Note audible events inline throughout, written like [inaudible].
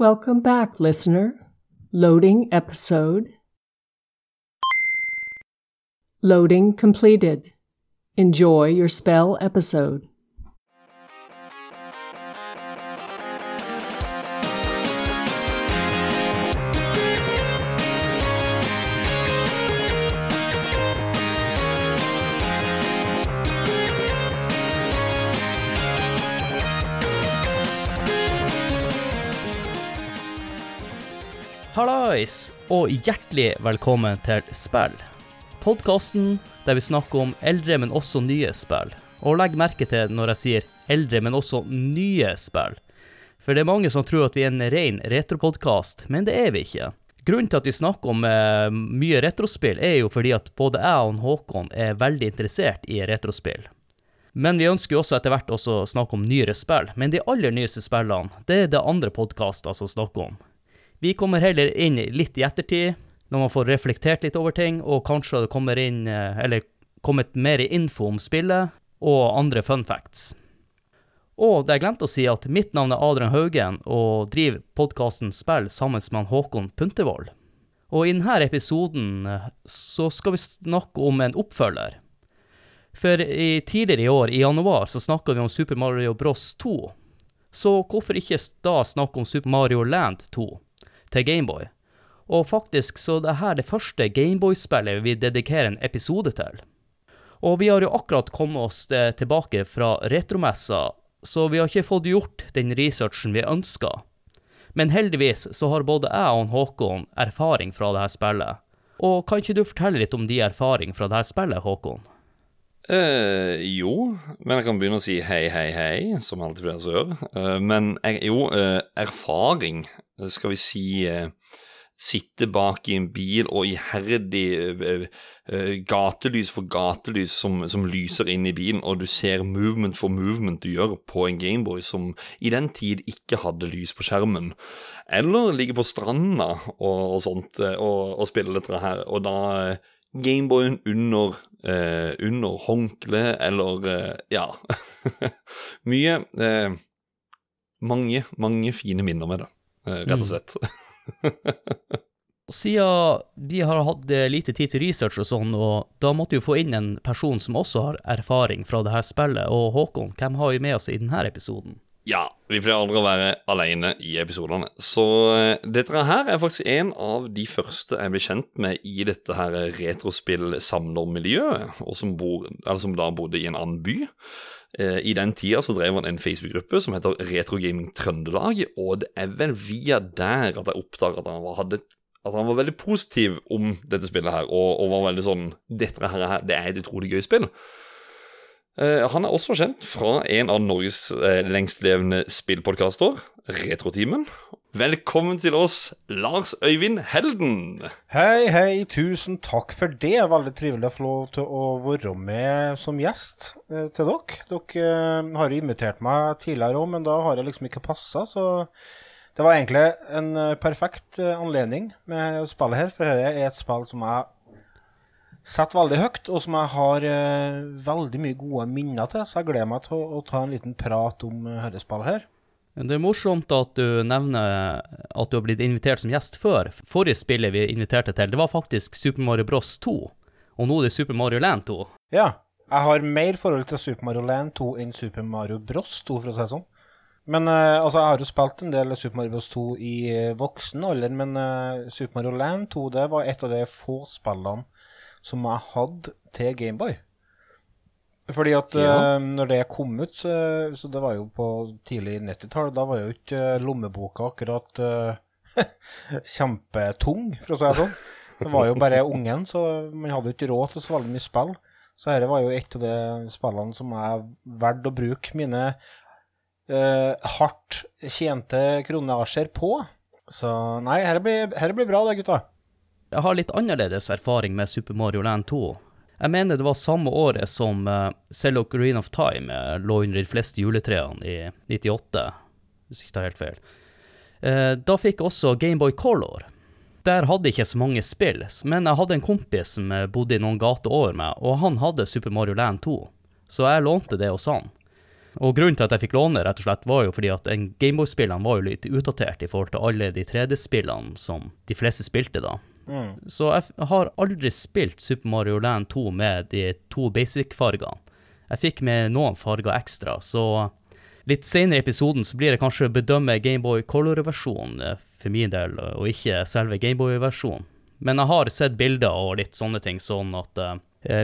Welcome back, listener. Loading episode. Loading completed. Enjoy your spell episode. Hallais, og hjertelig velkommen til Spill. Podkasten der vi snakker om eldre, men også nye spill. Og legg merke til når jeg sier eldre, men også nye spill. For det er mange som tror at vi er en ren retropodkast, men det er vi ikke. Grunnen til at vi snakker om eh, mye retrospill, er jo fordi at både jeg og Håkon er veldig interessert i retrospill. Men vi ønsker jo også etter hvert å snakke om nyere spill. Men de aller nyeste spillene, det er det andre podkaster som snakker om. Vi kommer heller inn litt i ettertid, når man får reflektert litt over ting, og kanskje det kommer inn, eh, eller kommet mer info om spillet, og andre fun facts. Og det jeg glemte å si, at mitt navn er Adrian Haugen, og driver podkasten Spill sammen med Håkon Puntervold. Og i denne episoden eh, så skal vi snakke om en oppfølger. For i, tidligere i år, i januar, så snakka vi om Super Mario Bros 2. Så hvorfor ikke da snakke om Super Mario Land 2? Til Gameboy. Og faktisk så det her det første Gameboy-spillet vi dedikerer en episode til. Og vi har jo akkurat kommet oss eh, tilbake fra retromessa, så vi har ikke fått gjort den researchen vi ønska. Men heldigvis så har både jeg og Håkon erfaring fra det her spillet. Og kan ikke du fortelle litt om de erfaringene fra det her spillet, Håkon? Uh, jo, men jeg kan begynne å si hei, hei, hei, som alltid pleier å gjøre. Uh, men er, jo, uh, erfaring skal vi si, sitte bak i en bil og iherdig gatelys for gatelys som, som, lyser inn i bilen, og du ser movement for movement du gjør på en Gameboy som i den tid ikke hadde lys på skjermen. Eller ligge på stranda og, og sånt og, og, spille dette her, og da Gameboyen under, eh, under håndkleet eller eh, Ja. [laughs] Mye eh, Mange, mange fine minner med det. Eh, rett og mm. slett. [laughs] Siden vi har hatt eh, lite tid til research og sånn, og da måtte vi få inn en person som også har erfaring fra det her spillet. Og Håkon, hvem har vi med oss i denne episoden? Ja, vi pleier aldri å være alene i episodene. Så uh, dette her er faktisk en av de første jeg ble kjent med i dette her retrospill-samlermiljøet, og som, bor, som da bodde i en annen by. Eh, I den tida så drev han en Facebook-gruppe som heter Retrogaming Trøndelag, og det er vel via der at jeg oppdaga at han var, hadde, at han var veldig positiv om dette spillet her, og, og var veldig sånn Dette her, det er et utrolig gøy spill. Uh, han er også kjent fra en av Norges uh, lengstlevende spillpodkaster, Retrotimen. Velkommen til oss, Lars Øyvind Helden. Hei, hei. Tusen takk for det. Veldig trivelig å få lov til å være med som gjest uh, til dere. Dere har invitert meg tidligere òg, men da har jeg liksom ikke passa, så det var egentlig en perfekt anledning med spillet her, for dette er et spill som jeg setter veldig høyt, og som jeg har eh, veldig mye gode minner til. Så jeg gleder meg til å, å ta en liten prat om uh, dette her. Det er morsomt at du nevner at du har blitt invitert som gjest før. Forrige spillet vi inviterte til, det var faktisk Super Mario Bros 2. Og nå er det Super Mario Land 2. Ja. Jeg har mer forhold til Super Mario Land 2 enn Super Mario Bros 2, for å si det sånn. Men uh, altså, jeg har jo spilt en del Super Mario Bros 2 i uh, voksen alder, men uh, Super Mario Land 2 det var et av de få spillene som jeg hadde til Gameboy. Fordi at ja. uh, når det kom ut, så, så, det var jo på tidlig 90-tall, da var jo ikke uh, lommeboka akkurat uh, [laughs] kjempetung, for å si det sånn. Det var jo bare ungen, så man hadde jo ikke råd til så veldig mye spill. Så dette var jo et av de spillene som jeg valgte å bruke mine hardt tjente kronasjer på. Så nei, dette blir, blir bra, det, gutta. Jeg har litt annerledes erfaring med Super Mario Land 2. Jeg mener det var samme året som uh, Cello Green of Time uh, lå under de fleste juletrærne i 98, hvis jeg ikke tar helt feil. Uh, da fikk jeg også Gameboy Color. Der hadde jeg ikke så mange spill, men jeg hadde en kompis som bodde i noen gater over meg, og han hadde Super Mario Land 2, så jeg lånte det hos han. Og grunnen til at jeg fikk låne, rett og slett, var jo fordi at Gameboy-spillene var jo litt utdatert i forhold til alle de 3D-spillene som de fleste spilte da. Så jeg har aldri spilt Super Mario Land 2 med de to basic-fargene. Jeg fikk med noen farger ekstra, så litt senere i episoden så blir det kanskje å bedømme Gameboy Color-versjonen eh, for min del, og ikke selve Gameboy-versjonen. Men jeg har sett bilder og litt sånne ting, sånn at uh,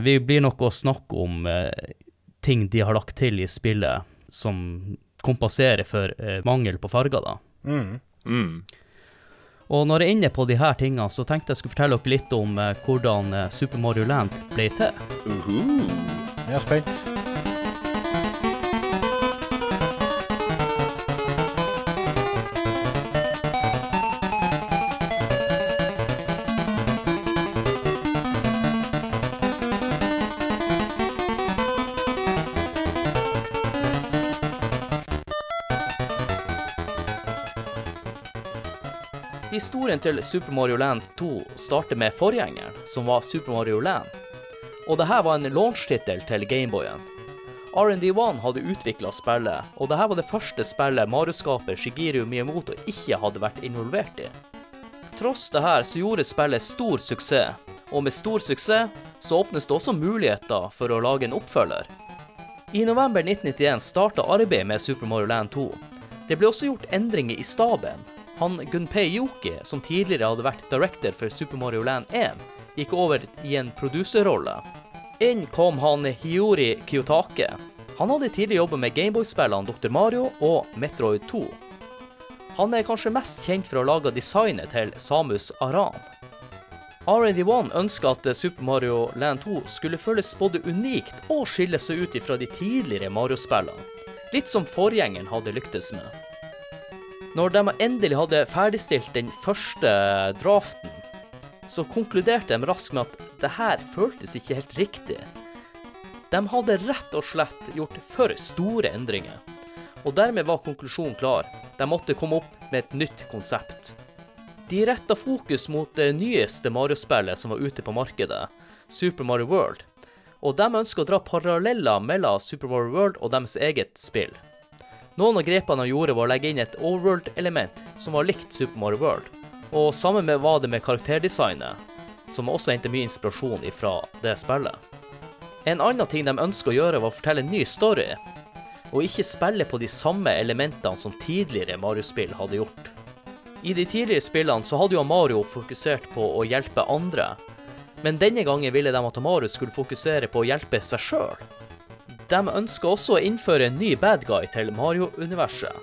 vi blir nok å snakke om uh, ting de har lagt til i spillet som kompenserer for uh, mangel på farger, da. Mm. Mm. Og når jeg er inne på de her tingene, så tenkte jeg skulle fortelle dere litt om eh, hvordan eh, Super Mario Land ble til. Uhu. Jeg er spent. Historien til Super Mario Land 2 starter med forgjengeren, som var Super Mario Land. Og dette var en launchtittel til Gameboyen. R&D1 hadde utvikla spillet, og dette var det første spillet Mario-skaper Shigeru Miyamoto ikke hadde vært involvert i. Tross det her så gjorde spillet stor suksess, og med stor suksess så åpnes det også muligheter for å lage en oppfølger. I november 1991 starta arbeidet med Super Mario Land 2. Det ble også gjort endringer i staben. Han Gunpei Yoki, som tidligere hadde vært director for Super Mario Land 1, gikk over i en produserrolle. Inn kom han Hiyori Kiyotake. Han hadde tidligere jobbet med Gameboy-spillene Dr. Mario og Metroid 2. Han er kanskje mest kjent for å lage designet til Samus Aran. R&D1 ønska at Super Mario Land 2 skulle føles både unikt og skille seg ut ifra de tidligere Mario-spillene, litt som forgjengeren hadde lyktes med. Når de endelig hadde ferdigstilt den første draften, så konkluderte de raskt med at det her føltes ikke helt riktig. De hadde rett og slett gjort for store endringer. Og dermed var konklusjonen klar. De måtte komme opp med et nytt konsept. De retta fokus mot det nyeste Mario-spillet som var ute på markedet, Super Mario World. Og de ønsker å dra paralleller mellom Super Mario World og deres eget spill. Noen av grepene de gjorde, var å legge inn et overworld-element som var likt Super Mario World. Og sammen med var det med karakterdesignet, som også hentet mye inspirasjon ifra det spillet. En annen ting de ønsker å gjøre, var å fortelle en ny story, og ikke spille på de samme elementene som tidligere Mario-spill hadde gjort. I de tidligere spillene så hadde jo Mario fokusert på å hjelpe andre, men denne gangen ville de at Mario skulle fokusere på å hjelpe seg sjøl. De ønsker også å innføre en ny bad guy til Mario-universet.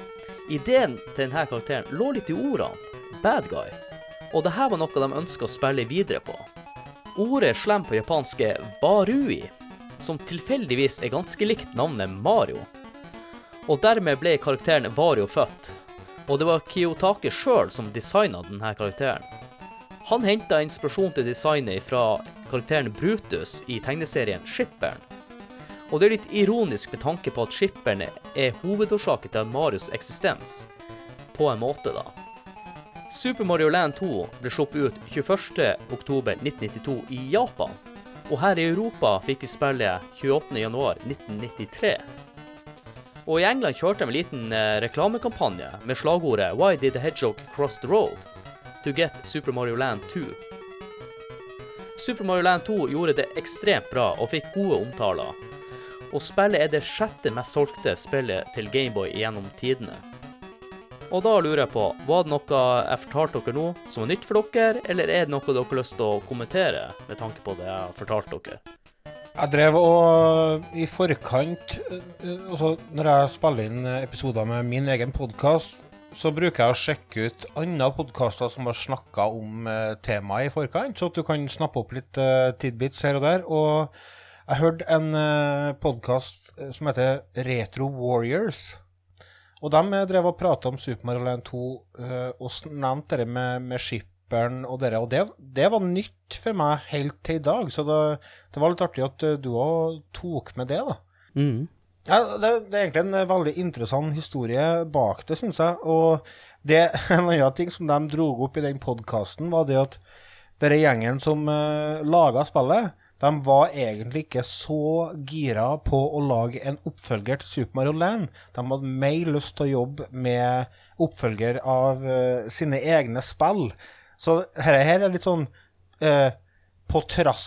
Ideen til denne karakteren lå litt i ordene bad guy, og dette var noe de ønska å spille videre på. Ordet slem på japansk er barui, som tilfeldigvis er ganske likt navnet Mario. Og dermed ble karakteren Vario født, og det var Kiyotake sjøl som designa denne karakteren. Han henta inspirasjon til designet fra karakteren Brutus i tegneserien Skipperen. Og det er litt ironisk med tanke på at skipperen er hovedårsaken til Marios eksistens. På en måte, da. Super Mario Land 2 ble sluppet ut 21.10.1992 i Japan, og her i Europa fikk vi spillet 28.1.1993. Og i England kjørte de en liten eh, reklamekampanje med slagordet Why did the hedgehog cross the road? To get Super Mario Land 2. Super Mario Land 2 gjorde det ekstremt bra og fikk gode omtaler. Og spillet er det sjette mest solgte spillet til Gameboy gjennom tidene. Og da lurer jeg på, var det noe jeg fortalte dere nå som var nytt for dere, eller er det noe dere har lyst til å kommentere med tanke på det jeg har fortalt dere? Jeg drev og i forkant eh, altså Når jeg spiller inn episoder med min egen podkast, så bruker jeg å sjekke ut andre podkaster som har snakka om eh, temaet i forkant, så at du kan snappe opp litt eh, tidbits her og der. Og jeg hørte en uh, podkast som heter Retro Warriors. Og de eh, drev og prata om Super Mario Land 2 eh, og nevnte det med, med skipperen og dere, og det, det var nytt for meg helt til i dag. Så det, det var litt artig at eh, du òg tok med det, da. Mm. Ja, det, det er egentlig en eh, veldig interessant historie bak det, syns jeg. Og det, [laughs] en annen ting som de dro opp i den podkasten, var det at denne gjengen som uh, laga spillet, de var egentlig ikke så gira på å lage en oppfølger til Super Mario Land. De hadde mer lyst til å jobbe med oppfølger av uh, sine egne spill. Så her, her er litt sånn uh, på trass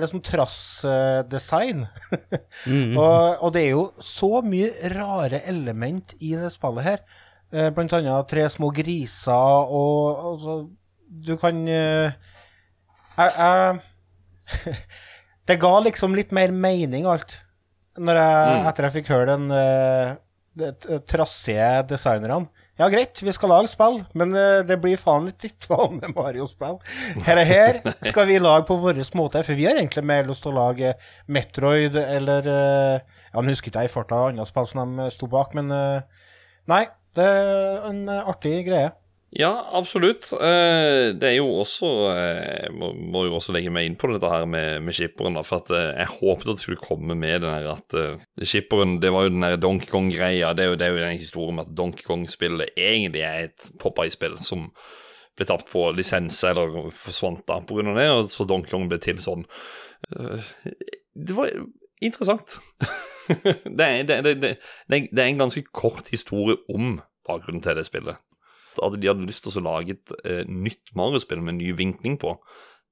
Liksom trassdesign. [laughs] og, og det er jo så mye rare element i det spillet her. Uh, blant annet tre små griser og altså Du kan jeg, jeg [laughs] Det ga liksom litt mer mening, alt. Når jeg, Etter jeg fikk høre den uh, de, de trassige designerne. Ja, greit, vi skal lage spill, men uh, det blir faen litt litt vanlig Mario-spill. Her og her skal vi lage på vår måte, for vi har egentlig mer lyst til å lage Metroid eller uh, Ja, nå husker ikke jeg i farta andre spill som de sto bak, men Nei, det er en artig greie. Ja, absolutt. Eh, det er jo også Jeg må, må jo også legge meg inn på dette her med, med skipperen. da, For eh, jeg håpet at det skulle komme med den her at skipperen Det var jo den der Donkey Kong-greia. Det, det, er jo den historien med at Donkey Kong-spillet egentlig er et Popeye-spill som ble tapt på lisens eller forsvant da av det, og så Donkey Kong ble til sånn. Det var interessant. [laughs] det, er, det, det, det er en ganske kort historie om bakgrunnen til det spillet at de hadde lyst til å lage et eh, nytt Mario-spill med ny vinkling på,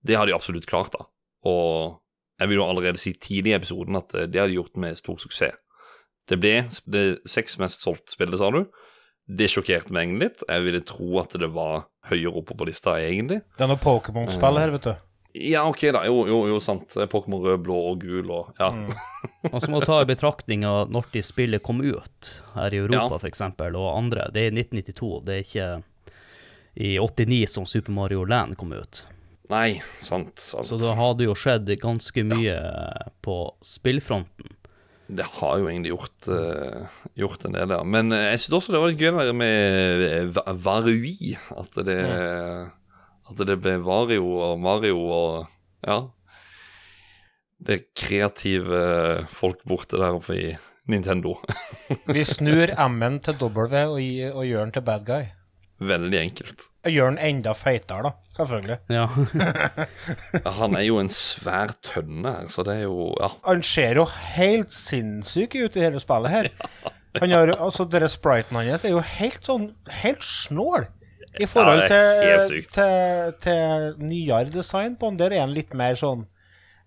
det har de absolutt klart, da. Og jeg vil jo allerede si tidlig i episoden at eh, det har de gjort med stor suksess. Det ble det seks mest solgte spillet, sa du. Det sjokkerte meg egentlig litt. Jeg ville tro at det var høyere oppe på lista, egentlig. Det er noe Pokémon-spill her, vet du. Ja, OK, da. Jo, jo, jo sant. Pokémon rød, blå og gul og Ja. Mm. [laughs] Og så må du ta i betraktning av når de spillet kom ut, her i Europa ja. f.eks., og andre. Det er i 1992, det er ikke i 89 som Super Mario Land kom ut. Nei, sant, sant. Så da hadde jo skjedd ganske mye ja. på spillfronten. Det har jo egentlig gjort, uh, gjort en del, ja. Men uh, jeg syns også det var litt gøy med uh, Varui. At det mm. At det ble Vario og Mario og Ja. Det er kreative folk borte der oppe i Nintendo. [laughs] Vi snur M-en til W og, og gjør den til bad guy. Veldig enkelt. Og gjør den enda feitere, da. Selvfølgelig. [laughs] Ja. Han er jo en svær tønne her, så det er jo ja. Han ser jo helt sinnssyk ut i hele spillet her. [laughs] Han har, altså, spriten hans er jo helt sånn Helt snål. I forhold ja, til, til, til, nyere design på han, der er han litt mer sånn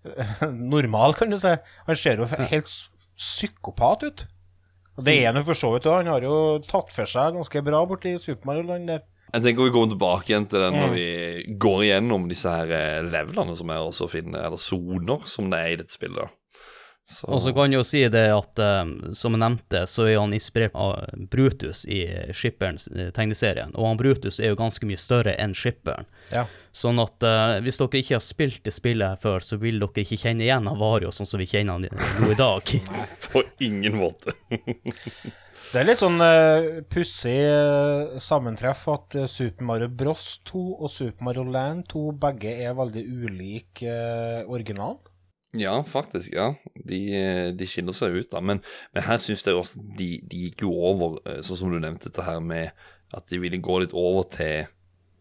[laughs] normal, kan du si. Han ser jo helt psykopat ut. Og det er han jo for så vidt. Han har jo tatt for seg ganske bra borti Super Mario-land der. Jeg tenker vi kommer tilbake igjen til den når vi går igjennom disse her eh, levelene som er også finne, eller soner, som det er i dette spillet. Så. Og så kan jeg jo si det at, um, som jeg nevnte, så er han inspirert av Brutus i Skipperens uh, tegneserien. Og han Brutus er jo ganske mye større enn Skipperen. Ja. Sånn at uh, hvis dere ikke har spilt det spillet her før, så vil dere ikke kjenne igjen Avario sånn som vi kjenner han nå i dag. [laughs] På ingen måte. [laughs] det er litt sånn uh, pussig uh, sammentreff at uh, Super Mario Bros 2 og Super Mario Land 2 begge er veldig ulike uh, original. Ja, faktisk. ja. De, de skiller seg ut, da. Men, men her syns jeg også de, de gikk jo over, eh, sånn som du nevnte dette her med at de ville gå litt over til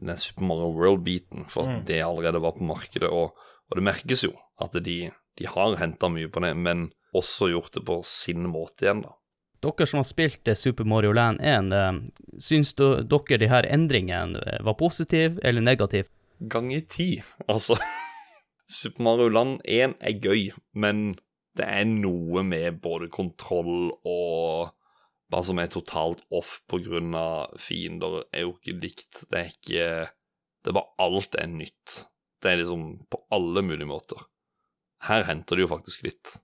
den Super Mario World-biten, for at mm. det allerede var på markedet. Og, og det merkes jo at de, de har henta mye på det, men også gjort det på sin måte igjen, da. Dere som har spilt Super Mario Land 1, eh, syns dere de her endringene var positive eller negative? Ganger i ti, altså. [laughs] Super Mario Land 1 er gøy, men det er noe med både kontroll og bare som er totalt off av fiender, er jo ikke likt. Det er ikke Det er bare alt er nytt. Det er liksom på alle mulige måter. Her henter de jo faktisk litt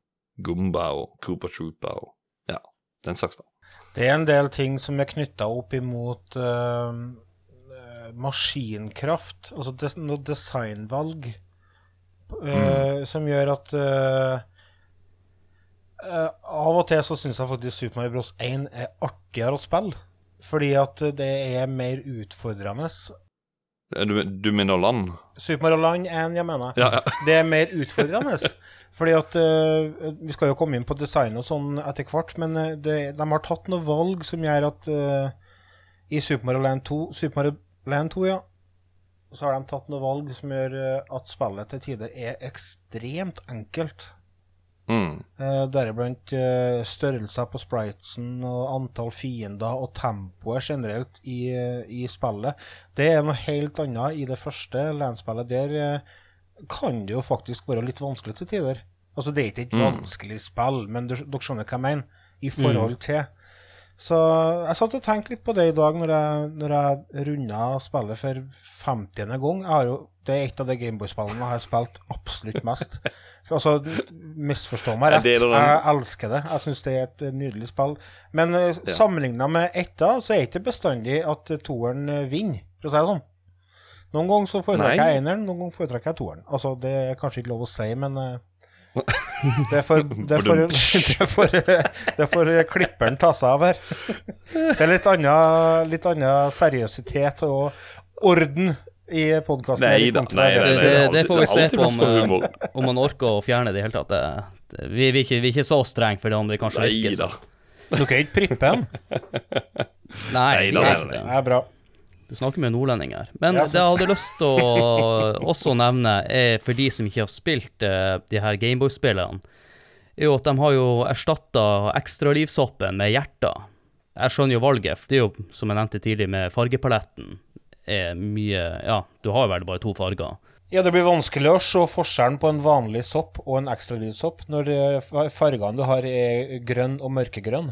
Gumba og Cooper Troopa og ja, den slags, da. Det er en del ting som er knytta opp imot uh, maskinkraft, altså des noe designvalg mm. som gjør at uh, Av og til så syns jeg faktisk Super Mario Bros. 1 er artigere å spille. Fordi at det er mer utfordrende. Du, du mener land? Super Mario Land 1, jeg mener. Ja, ja. det er mer utfordrende. [laughs] Fordi at uh, Vi skal jo komme inn på design og sånn etter hvert, men det, de har tatt noen valg som gjør at uh, i Super Mario Land 2 Super Mario Land 2, ja, så har de tatt noen valg som gjør eh, at spillet til tider er ekstremt enkelt. Mm. Eh, Deriblant eh, størrelser på spritesen og antall fiender og tempoet generelt i, eh, i spillet. Det er noe helt annet i det første landspillet. Der eh, kan det jo faktisk være litt vanskelig til tider. Altså, det er ikke et Mm. vanskelig spill, men du, dere skjønner hva jeg mener, i forhold til. Så jeg satt og tenkte litt på det i dag når jeg, når jeg runda spillet for 50. gang. Jo, det er et av de Gameboy-spillene jeg har spilt absolutt mest. Altså, misforstå meg rett, jeg elsker det. Jeg syns det er et eh, nydelig spill. Men uh, Ja. sammenligna med etta, så er det ikke bestandig at eh, toeren eh, vinner, for å si det sånn. Noen ganger så foretrekker jeg eneren, noen ganger foretrekker jeg toeren. Altså, det er kanskje ikke lov å si, men eh, det får, det får, [laughs] det får, det får klipperen ta seg av her. Det er litt annen, litt annen seriøsitet og orden i podkasten. Nei da. Nei, nei, nei, Det- det- det får vi se på om, eh. Om man orker å fjerne det i hele tatt. Det, det, vi, vi, vi er ikke så strenge for det om vi kanskje virker sånn. Dere er ikke prippen? Nei, Nei vi da, er ikke det. Det er bra. Du snakker med nordlendinger. Men det jeg hadde lyst til å [laughs] også nevne, er for de som ikke har spilt uh, de her Gameboy-spillene, er jo at de har jo erstatta ekstralivshoppen med hjerter. Jeg skjønner jo valget, det er jo, som jeg nevnte tidligere, med fargepaletten er mye Ja, du har jo vel bare to farger. Ja, det blir vanskelig å se forskjellen på en vanlig sopp og en ekstralivssopp når eh, fargene du har, er grønn og mørkegrønn.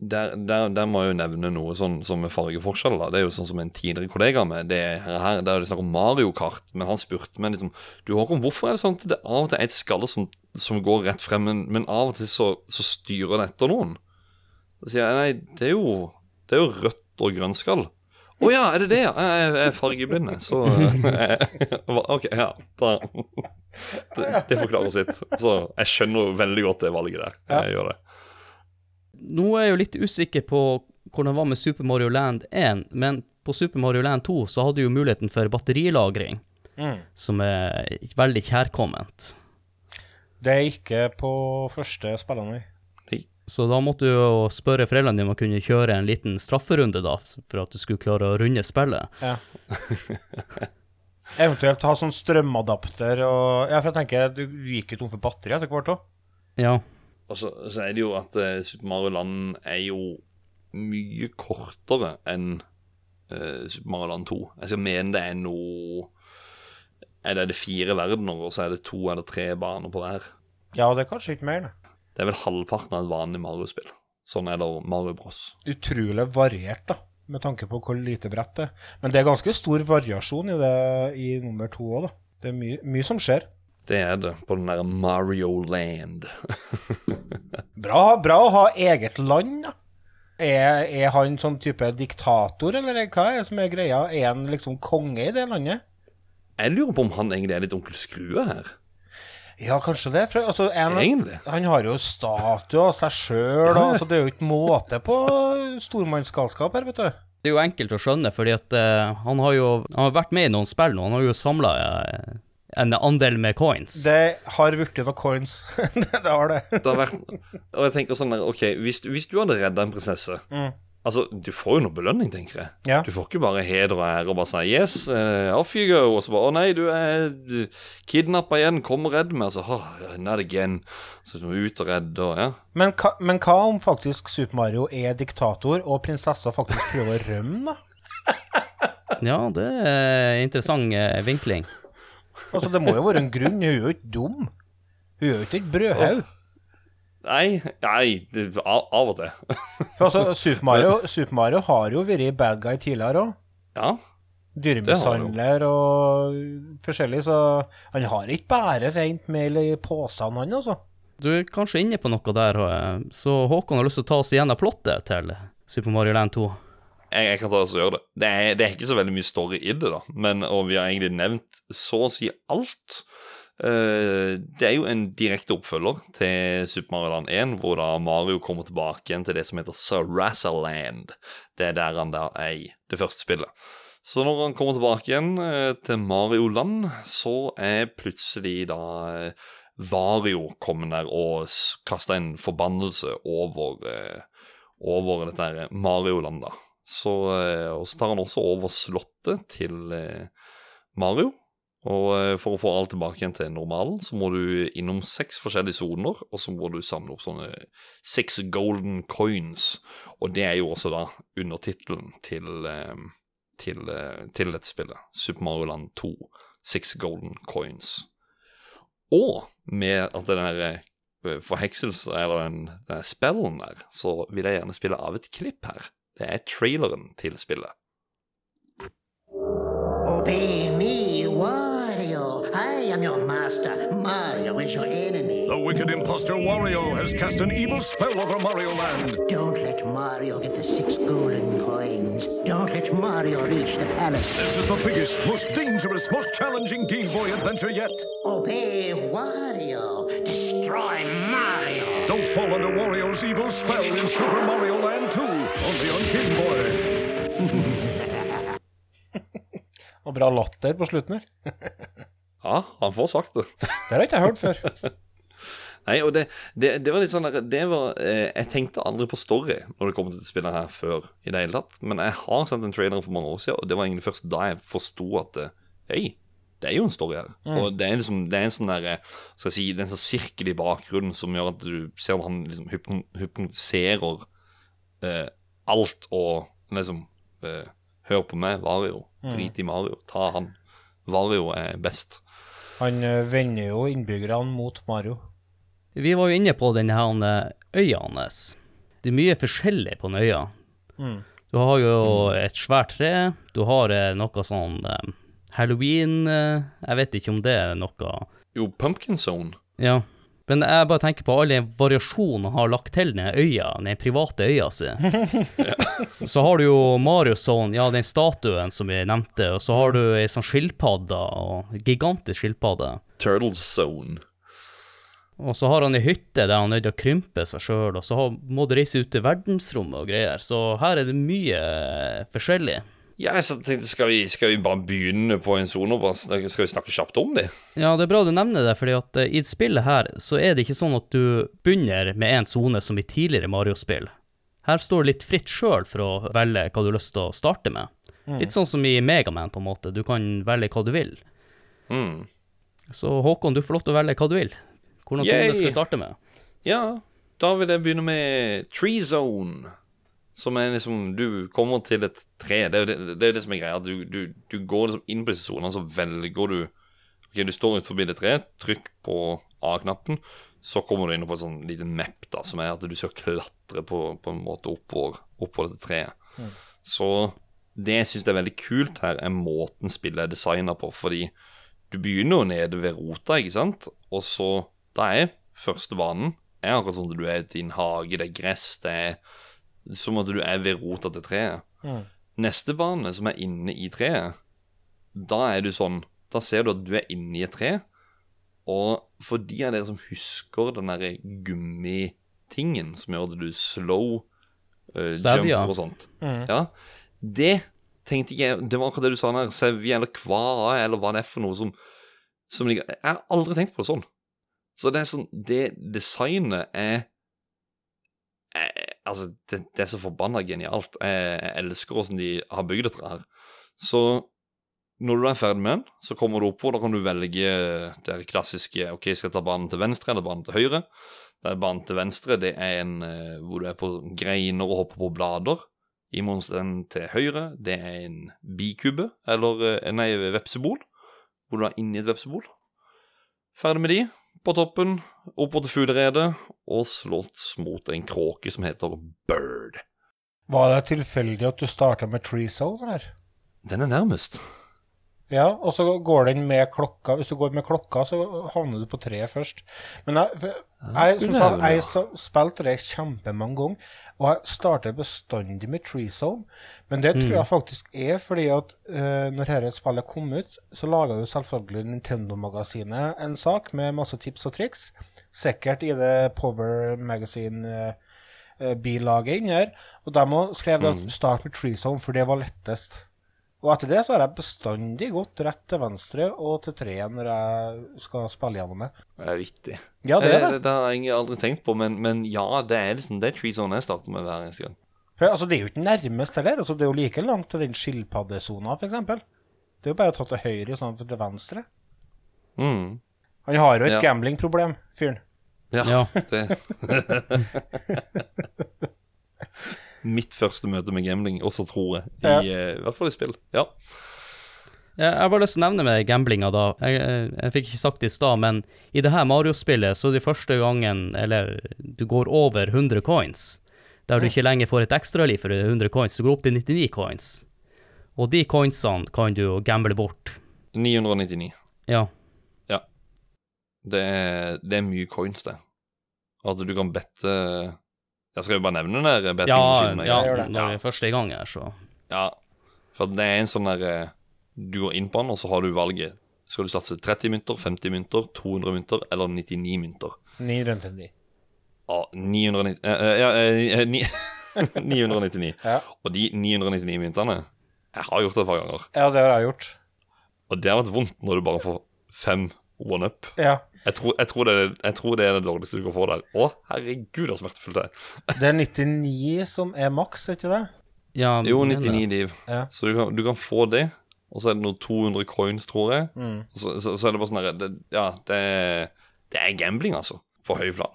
Der, der, der må jeg jo nevne noe sånn som med fargeforskjell. da. Det er jo sånn som en tidligere kollega med. Det her, her Der er det snakk om Mario Kart, men han spurte meg liksom Du Håkon, hvorfor er det sånn at det av og til er et skalle som, som går rett frem, men, men av og til så, så styrer det etter noen? Så sier jeg nei, det er jo, det er jo rødt og grønnskall. Å ja, er det det? ja? Jeg er- jeg er fargeblind, så [laughs] eh, OK, ja. Da, det, det forklarer sitt. Så jeg skjønner veldig godt det valget der. Jeg gjør det. Nå er jeg jo litt usikker på hvordan det var med Super Mario Land 1, men på Super Mario Land 2 så hadde du jo muligheten for batterilagring, som er veldig kjærkomment. Det er ikke på første spillene. nei. Så da måtte du jo spørre foreldrene dine om å kunne kjøre en liten strafferunde, da, for at du skulle klare å runde spillet. Ja. Eventuelt ha sånn strømadapter og Ja, for jeg tenker du gikk jo tom for batteri etter hvert òg. Ja. Og så, så er det jo at uh, Super Mario Land er jo mye kortere enn uh, Super Mario Land 2. Jeg skal mene det er noe Er det, er det fire verdener, og så er det to eller tre baner på hver? Ja, det er kanskje ikke mer, det. Det er vel halvparten av et vanlig Mario-spill. Sånn er det Mario Bros. Utrolig variert, da, med tanke på hvor lite brett det er. Men det er ganske stor variasjon i det i nummer to òg, da. Det er mye, mye som skjer. Det er det på den der Mario Land. [laughs] Bra, bra å ha eget land, da. Er, er han sånn type diktator, eller hva er det som er greia? Er han liksom konge i det landet? Jeg lurer på om han egentlig er litt onkel Skrue her. Ja, kanskje det. For, altså, en, han har jo statue av seg sjøl, altså, det er jo ikke måte på stormannsgalskap her, vet du. Det er jo enkelt å skjønne, fordi at uh, han har jo han har vært med i noen spill nå. Han har jo samla en andel med coins. Det har blitt noen coins. [laughs] det, har det. Det har vært Og jeg tenker sånn der OK, hvis, hvis du hadde redda en prinsesse Altså, du får jo noe belønning, tenker jeg. Ja. Du får ikke bare heder og ære og bare si 'yes, uh, off you go', og så bare 'å nei, du er kidnappa igjen, kom og redd meg', og så oh, 'not again', så du må ut og redde og ja. Men, men hva om faktisk Super Mario er diktator, og prinsessa faktisk prøver å rømme, da? [laughs] Ja, det er interessant eh, vinkling. Altså, det må jo være en grunn. Hun er jo ikke dum. Hun er jo ikke et brødhaug. Nei, nei, det, av, av og til. For altså, [laughs] Super Mario, Super Mario har jo vært bad guy tidligere òg. ja. Dyremishandler og forskjellig, så han har ikke bare rent mel i posene, han, altså. Du er kanskje inne på noe der, så Håkon har lyst til å ta oss igjen av plottet til Super Mario Land 2. Jeg, jeg kan ta oss og gjøre det. Det er, det er ikke så veldig mye story i det, da. Men, og vi har egentlig nevnt så å si alt. Eh, det er jo en direkte oppfølger til Super Mario Land 1, hvor da Mario kommer tilbake igjen til det som heter Sarazaland. Det er der han da er i det første spillet. Så når han kommer tilbake igjen eh, til Mario Land, så er plutselig da eh, Vario kommet der og kasta en forbannelse over, eh, over dette her Mario-land, da. Så, eh, og så tar han også over slottet til, eh, Mario. Og eh, for å få alt tilbake igjen til normalen, så må du innom seks forskjellige soner, og så må du samle opp sånne six golden coins. Og det er jo også da undertittelen til, til, til dette spillet. Super Mario Land 2. Six golden coins. Og med at den der forhekselse, eller den, den spellen der, så vil jeg gjerne spille av et klipp her. Det er traileren til spillet. Obey me, Wario. I am your master. Mario is your enemy. The wicked impostor Wario has cast an evil spell over Mario Land. Don't let Mario get the six golden coins. Don't let Mario reach the palace. This is the biggest, most dangerous, most challenging Game Boy adventure yet. Obey Wario. Destroy Mario. Don't fall under Wario's evil spell in Super Mario Land 2, only on Game Boy. [laughs] Og bra latter på slutten her. Ja, han får sagt det. Det har ikke jeg hørt før. [laughs] Nei, og det, det, det var litt sånn der, det var, eh, Jeg tenkte aldri på story når det kom til spillet her før i det hele tatt. Men jeg har sendt en trailer for mange år siden, og det var egentlig først da jeg forsto at det, Hei, det er jo en story her. Og det er liksom Det er en sånn der, eh, skal jeg si, det er en sånn sirkel i bakgrunnen som gjør at du ser at han liksom hypno- hypnotiserer eh, alt og liksom eh, Hør på meg, Vario. Drit i Mario. Ta han. Vario er best. Han eh, vender jo innbyggerne mot Mario. Vi var jo inne på denne her eh, øya hans. Det er mye forskjellig på den øya. Du har jo et svært tre, du har eh, noe sånn eh, halloween Jeg vet ikke om det er noe Jo, Pumpkin Zone. Ja. Men jeg bare tenker på alle variasjonene han har lagt til den øya, den private øya si. [laughs] Så har du jo Mario Zone, ja, den statuen som vi nevnte, og så har du ei sånn skilpadde, og gigantisk skilpadde. Turtle Zone. Og så har han ei hytte der han er nødt til å krympe seg sjøl, og så må du reise ut til verdensrommet og greier. Så her er det mye eh, forskjellig. Ja, jeg tenkte skal vi, skal vi bare begynne på en sone skal vi snakke kjapt om det? Ja, det er bra du nevner det, fordi at eh, i spillet her så er det ikke sånn at du begynner med en sone som i tidligere Mario-spill. Her står det litt fritt sjøl for å velge hva du har lyst til å starte med. Litt sånn som i Megaman, på en måte. Du kan velge hva du vil. Mm. Så Håkon, du får lov til å velge hva du vil. Hvordan sone det skal vi starte med? Ja, da vil jeg begynne med Tree Zone. Som er liksom Du kommer til et tre. Det er jo det, det, er det som er greia. Du, du, du går liksom inn på disse sonene, så velger du Ok, du står ut forbi det treet, trykk på A-knappen, så kommer du inn på et sånn lite map, da, som er at du skal klatre på, på en måte oppover, oppover dette treet. Så det jeg syns er veldig kult her, er måten spillet er designa på, fordi du begynner jo nede ved rota, ikke sant, og så Da er første banen er akkurat sånn at du er i en hage, det er gress, det er som at du er ved rota til treet. Neste bane, som er inne i treet, da er du sånn Da ser du at du er inne i et tre, og for de av dere som husker den derre gummitingen som gjør at du slow uh, jumper og sånt. Ja, det tenkte jeg Det var akkurat det du sa der, sevje eller kva, eller hva det er for noe som, som Jeg har aldri tenkt på det sånn. Så det er sånn Det designet er er Altså, det, det er så forbanna genialt. Jeg, jeg elsker åssen de har bygd dette her. Så når du er ferdig med den, så kommer du opp på, Da kan du velge det klassiske OK, skal jeg ta banen til venstre eller banen til høyre? Det er banen til venstre, det er en eh, hvor du er på greiner og hopper på blader. I monsteren til høyre, det er en bikube, eller eh, nei, vepsebol, hvor du er inni et vepsebol. Ferdig med de. På toppen, opp til fugleredet, og slåss mot en kråke som heter Bird. Var det tilfeldig at du starta med Tree Zone, eller? Den er nærmest. Ja, og så går den med klokka. Hvis du går med klokka, så havner du på treet først. Men jeg, jeg, som sagt, jeg spilte det kjempemange ganger, og jeg starter bestandig med Tree Zone. Men det tror jeg faktisk er fordi at uh, når dette spillet kom ut, så laga jo selvfølgelig Nintendo-magasinet en sak med masse tips og triks. Sikkert i det Power Magazine-bilaget inni her. Og de skrev skrevet at start med Tree Zone, for det var lettest. Og etter det så har jeg bestandig gått rett til venstre og til treet når jeg skal spille gjennom det. Det er vittig. Ja, det er det. det. Det har jeg aldri tenkt på, men, men ja, det er liksom det Tree Zone jeg starter med hver eneste gang. For, altså, det er jo ikke nærmest heller. Altså, det er jo like langt til den skilpaddesona, f.eks. Det er jo bare å ta til høyre istedenfor til venstre. Mm. Han har jo et Ja. gamblingproblem, fyren. Ja, Ja. det [laughs] [laughs] [laughs] Mitt første møte med gambling, også tror jeg, i, Ja. uh, i hvert fall i spill. Ja. Jeg har bare lyst til å nevne med gamblinga, da. Jeg, jeg, jeg fikk ikke sagt det i stad, men i det her Mario-spillet så er det første gangen Eller du går over 100 coins, der du ikke lenger får et ekstraliv for 100 coins. Du går opp til 99 coins. Og de coinsene kan du jo gamble bort. 999. Ja. Det er, det er mye coins, det. At du kan bette Jeg skal jo bare nevne den der Ja, bettingmaskinen. Ja, ja når vi først er i gang her, så Ja, for det er en sånn der eh, Du går inn på den, og så har du valget. Skal du satse 30 mynter, 50 mynter, 200 mynter eller 99 mynter? 999. Ja, 990 ja, eh, Ja, eh, eh, 999. [laughs] Ja. Og de 999 myntene Jeg har gjort det et par ganger. ja, det har jeg gjort. Og det har vært vondt når du bare får fem one-up. Ja. Jeg, tror- jeg, tror det er- jeg tror det er det dårligste du kan få der. Å, herregud, så smertefullt det er. Det er 99 som er maks, er ikke det? ja, Jo, 99 liv. Ja. Så du kan, du kan få det, og så er det noe 200 coins, tror jeg. Mm. Så, så, så er det bare sånn herre Ja, det, er- det er gambling, altså. På høy plan.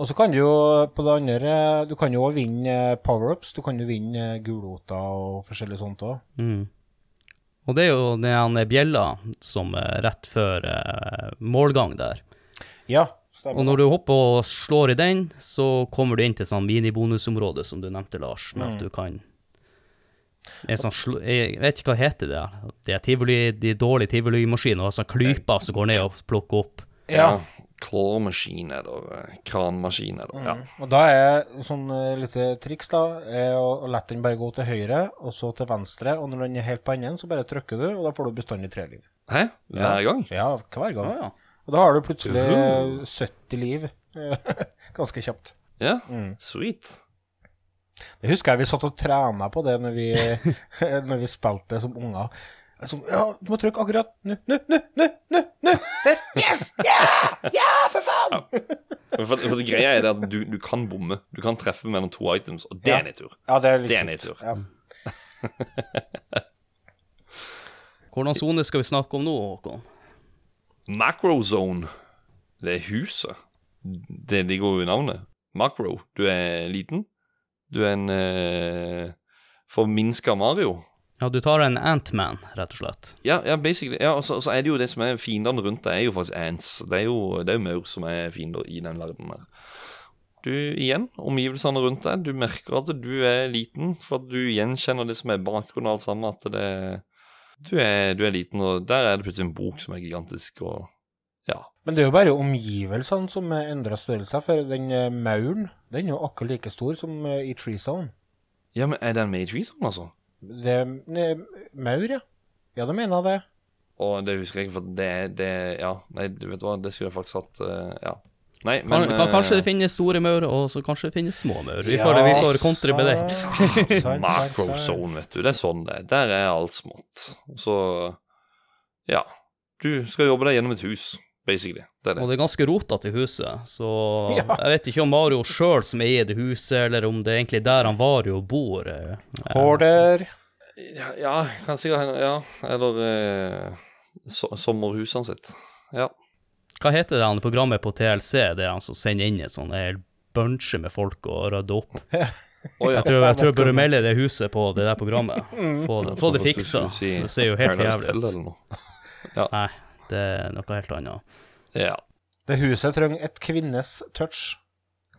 Og så kan du jo på det andre Du kan jo også vinne power-ups. Du kan jo vinne gulroter og forskjellig sånt òg. Mm. Og det er jo den bjella som er rett før eh, målgang der. Ja, Og når du hopper og slår i den, så kommer du inn til sånn minibonusområde, som du nevnte, Lars, med at du kan en sånn sl Jeg vet ikke hva heter det. Det er tivoli, de dårlige tivolimaskinene og sånn klyper som går ned og plukker opp. Ja. Clawmaskin machine, det, eh, kranmaskin det. Ja. Og da er sånn uh, lite triks, da, er å, å la den bare gå til høyre, og så til venstre. Og når den er helt på enden, så bare trykker du, og da får du bestandig tre liv. Hæ? Hver gang? Ja, hver gang. ja. Og da har du plutselig eh, 70 liv. [laughs] Ganske kjapt. Ja, Mm. sweet. Jeg husker jeg vi satt og trena på det når vi, [laughs] når vi spilte som unger. Sånn, ja, du må trykke akkurat nå, nå, nå, nå, nå, nå, der, yes, ja, ja, for faen! For, for det greia er det at du, du kan bomme. Du kan treffe mellom to items, og det Ja. er nedtur. Ja, det er litt Det er nedtur. Ja. [laughs] Hvordan sone skal vi snakke om nå, Håkon? Macrozone. Det er huset. Det ligger jo i navnet. Macro. Du er liten. Du er en eh, forminska Mario. Ja, du tar en Antman, rett og slett. Ja, ja basically. Ja, og så, så er det jo det som er fiendene rundt deg, er jo faktisk ants. Det er jo, det er jo maur som er fiender i den verdenen her. Du, igjen, omgivelsene rundt deg, du merker at du er liten, for at du gjenkjenner det som er bakgrunnen og alt sammen, at det du er, du er liten, og der er det plutselig en bok som er gigantisk, og ja. Men det er jo bare omgivelsene som endrer størrelse, for den eh, mauren den er jo akkurat like stor som eh, i Tree Zone. Ja, men er den med i Tree Zone, altså? Det, ne, maur, ja. Ja, det mener jeg det. Og det husker jeg ikke, for det, det Ja, nei, du vet hva, det skulle jeg faktisk hatt eh, Ja. Nei, men kan, kanskje det eh, finnes store maur, og så kanskje det finnes små maur. Vi Ja, får, vi får kontre med det. sant, [laughs] sant, sant, Macro sant. zone, vet du. Det er sånn det er. Der er alt smått. Så ja. Du skal jobbe deg gjennom et hus, basically. Det er Og det. det er ganske rotete i huset, så [laughs] Ja. jeg vet ikke om Mario sjøl som eier det huset, eller om det er egentlig der han Vario bor. Hoarder. Ja, ja kan sikkert hende. Ja. Eller eh, so sommerhusene sitt. Ja. Hva heter det han programmet på TLC, det er han som sender inn en sånn hel bunche med folk og rydder opp? [laughs] Oh, ja. Jeg tror jeg, tror jeg burde melde det huset på det der programmet. Få det, få det fiksa. Det ser jo helt jævlig ut. Ja. Nei, det er noe helt annet. Ja. Det huset trenger et kvinnes touch.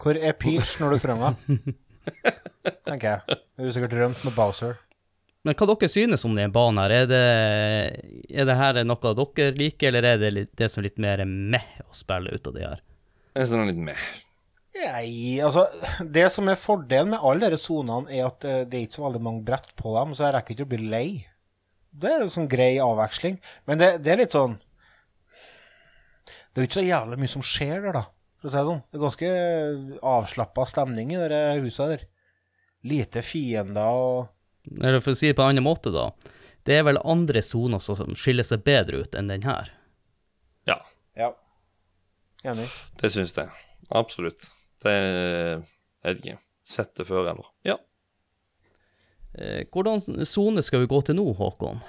Hvor er Peach når du trenger henne? [laughs] Tenker jeg. Hun har sikkert rømt med Bowser. Men hva dere synes om den banen her? Er det, er det her noe dere liker, eller er det det som er litt mer meh å spille ut av det her? Jeg synes den er litt meh. Nei, altså Det som er fordelen med alle disse sonene, er at eh, det er ikke så veldig mange brett på dem, så jeg rekker ikke å bli lei. Det er en sånn grei avveksling. Men det, det er litt sånn Det er jo ikke så jævlig mye som skjer der, da, for å si det sånn. Det er ganske avslappa stemning i det huset der. Lite fiender og Eller for å si det på en annen måte, da. Det er vel andre soner som skiller seg bedre ut enn den her. Ja. Ja. Enig. Det syns jeg. Absolutt. Det Jeg vet ikke. Sett det før, eller? Ja. Eh, hvordan sone skal vi gå til nå, Håkon?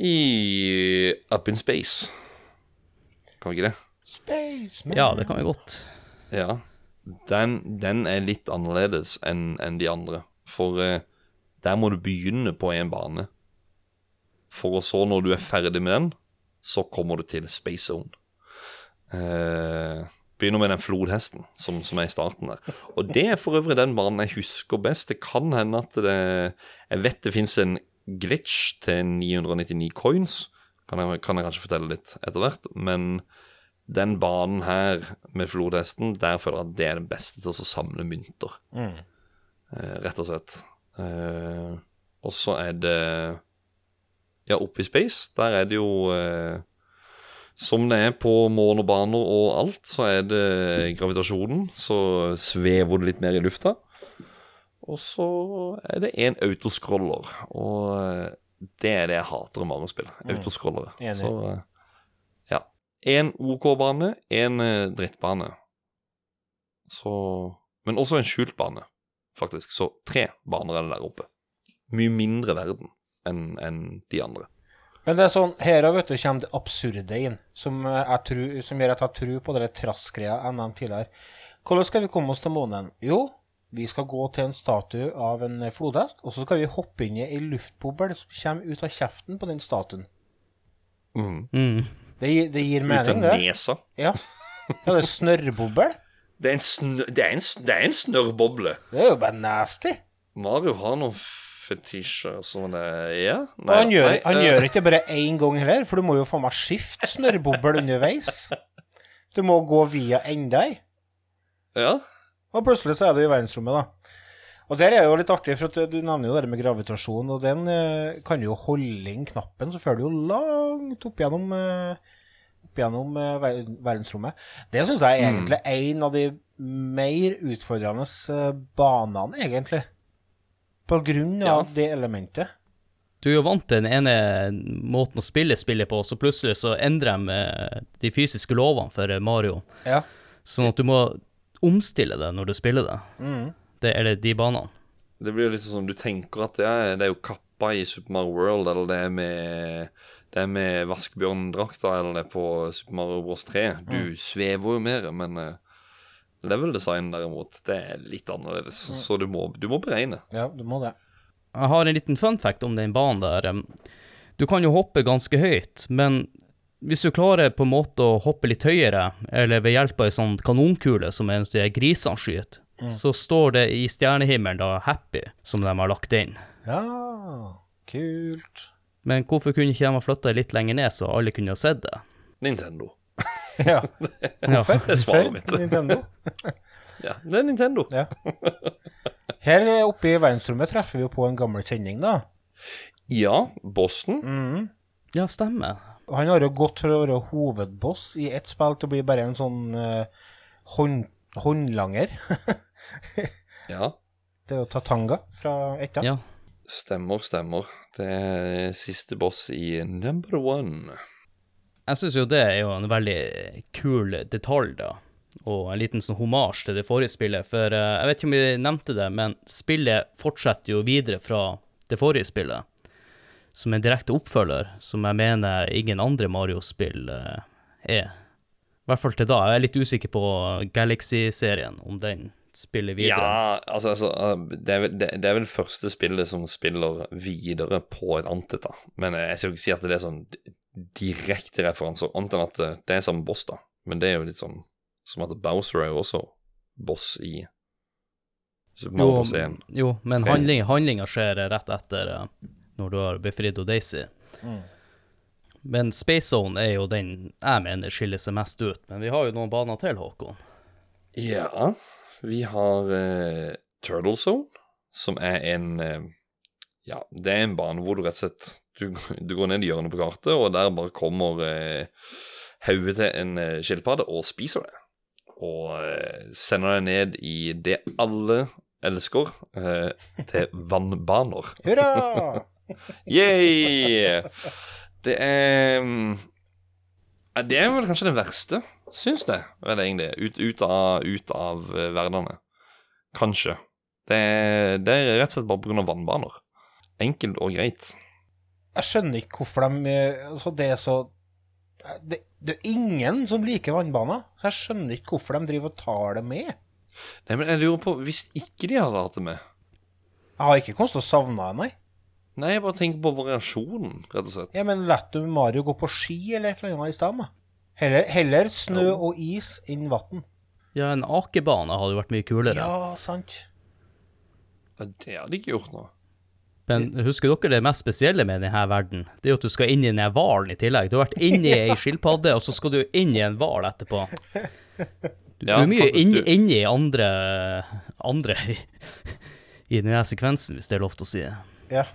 i Up in Space. Kan vi ikke det? Spaceman. Ja, det kan vi godt. Ja. Den, den er litt annerledes enn enn de andre. For eh, der må du begynne på en bane. For å så, når du er ferdig med den, så kommer du til Space Zone. Eh, begynner med den flodhesten som, som er i starten der. Og det er for øvrig den banen jeg husker best. Det kan hende at det Jeg vet det fins en glitch til 999 coins. Kan jeg, kan jeg kanskje fortelle litt etter hvert. Men den banen her med flodhesten, der føler jeg at det er den beste til å samle mynter. Eh, rett og slett. Eh, og så er det Ja, oppe i space, der er det jo eh, Som det er på månebaner og alt, så er det gravitasjonen. Så svever det litt mer i lufta. Og så er det en autoscroller, og eh, det er det jeg hater om Mario-spill. Autoscrollere. Enig. Så eh, ja. En OK-bane, en eh, drittbane. Så Men også en skjult bane, faktisk. Så tre baner er det der oppe. Mye mindre verden enn en de andre. Men det er sånn, her vet du, kommer det absurde inn, som, eh, tror, som gjør at jeg tror på det trassgreia jeg nevnte tidligere. Hvordan skal vi komme oss til månen? Jo, vi skal gå til en statue av en flodhest, og så skal vi hoppe inn i ei luftboble som kommer ut av kjeften på den statuen. Mm. Mm. Det, gir- mening, det Ut av nesa. Ja. ja, det er snørrboble. [laughs] Det er en, snø, det er en, det er en snørrboble. Det er jo bare nasty. Mario har noen fetisjer som det Ja. Nei, han, gjør, nei, han uh... gjør ikke bare én gang heller, for du må jo faen meg skifte snørrboble underveis. [laughs] Du må gå via enda ei. Ja. Og plutselig så er du i verdensrommet, da. Og der er jo litt artig, for du nevner jo det med gravitasjon, og den eh, kan jo holde inn knappen, så fører du jo langt opp gjennom, eh, opp gjennom eh, ver verdensrommet. Det syns jeg er egentlig er en av de mer utfordrende eh, banene, egentlig. På grunn Ja. av det elementet. Du er jo vant til den ene måten å spille spillet på, så plutselig så endrer de eh, de fysiske lovene for eh, Mario. Ja. Sånn at du må omstille det når du spiller det. Mm. Det er det de banene. Det blir litt sånn Du tenker at ja, det er jo kappa i Super Mario World, eller det er med det er med vaskebjørndrakta, eller det er på Super Mario Bros 3. Du svever jo mer, men uh, level design derimot, det er litt annerledes. Så du må, du må beregne. ja, du må det. Jeg har en liten fun fact om den banen der. Du kan jo hoppe ganske høyt, men hvis du klarer på en måte å hoppe litt høyere, eller ved hjelp av ei sånn kanonkule som en av de grisene skyter, så står det i stjernehimmelen da 'Happy', som de har lagt inn. Ja, kult. Men hvorfor kunne ikke de ha flytta litt lenger ned, så alle kunne ha sett det? Nintendo. [laughs] Ja. Hvorfor? Det er svaret mitt. Nintendo? [laughs] Ja, det er Nintendo. Ja. Her oppe i verdensrommet treffer vi jo på en gammel kjenning, da. Ja, Boston. Mm. Ja, stemmer. Han har jo gått fra å være hovedboss i ett spill til å bli bare en sånn uh, hånd, håndlanger. [laughs] Ja, Det er jo Tatanga fra Etta. Ja. stemmer, stemmer. Det er siste boss i Number One. Jeg syns jo det er jo en veldig kul detalj, da. Og en liten sånn homasj til det forrige spillet. For uh, jeg vet ikke om vi nevnte det, men spillet fortsetter jo videre fra det forrige spillet. Som en direkte oppfølger, som jeg mener ingen andre Mario-spill eh, er. I hvert fall til da. Jeg er litt usikker på Galaxy-serien, om den spiller videre. Ja, altså, altså uh, det, er vel, det, det er vel første spillet som spiller videre på et annet da. Men eh, jeg skal ikke si at det er sånn direkte referanser, annet enn at det, det er samme boss, da. Men det er jo litt sånn som at Bowser er jo også boss i Super Mario Bros. 1. jo men handling, handlinga skjer rett etter eh, når du har befridd Daisy. Men Space Zone er jo den jeg mener skiller seg mest ut. Men vi har jo noen baner til, Håkon. Ja, vi har uh, Turtle Zone, som er en uh, Ja, det er en bane hvor du rett og slett Du, du går ned i hjørnet på kartet, og der bare kommer uh, hodet til en uh, skilpadde og spiser det. Og uh, sender deg ned i det alle elsker, eh, til vannbaner. Hurra! [laughs] Yay! Det er mm, Det er vel kanskje det verste, syns jeg, vel egentlig. Ut, ut av, ut av eh, verdenene. Kanskje. Det er, det er rett og slett bare pga. vannbaner. Enkelt og greit. Jeg skjønner ikke hvorfor de eh, altså Det er så det, det er ingen som liker vannbaner, så jeg skjønner ikke hvorfor de driver og tar det med. Nei, men jeg lurer på, hvis ikke de hadde hatt det med Jeg har ikke kommet til å savne det, nei. Nei, jeg bare tenker på variasjonen, rett og slett. Ja, men la du Mario gå på ski eller et eller annet i stedet, da? Heller, heller snø og is enn vann. Ja, en akebane hadde jo vært mye kulere. Ja, sant. Ja, Det hadde de ikke gjort nå. Men husker dere det mest spesielle med denne verden? Det er jo at du skal inn i den hvalen i tillegg. Du har vært inni ei skilpadde, og så skal du inn i en hval etterpå. Du, Ja, du er mye inni inn- andre, andre i, i denne sekvensen, hvis det er lov til å si. Ja. [laughs]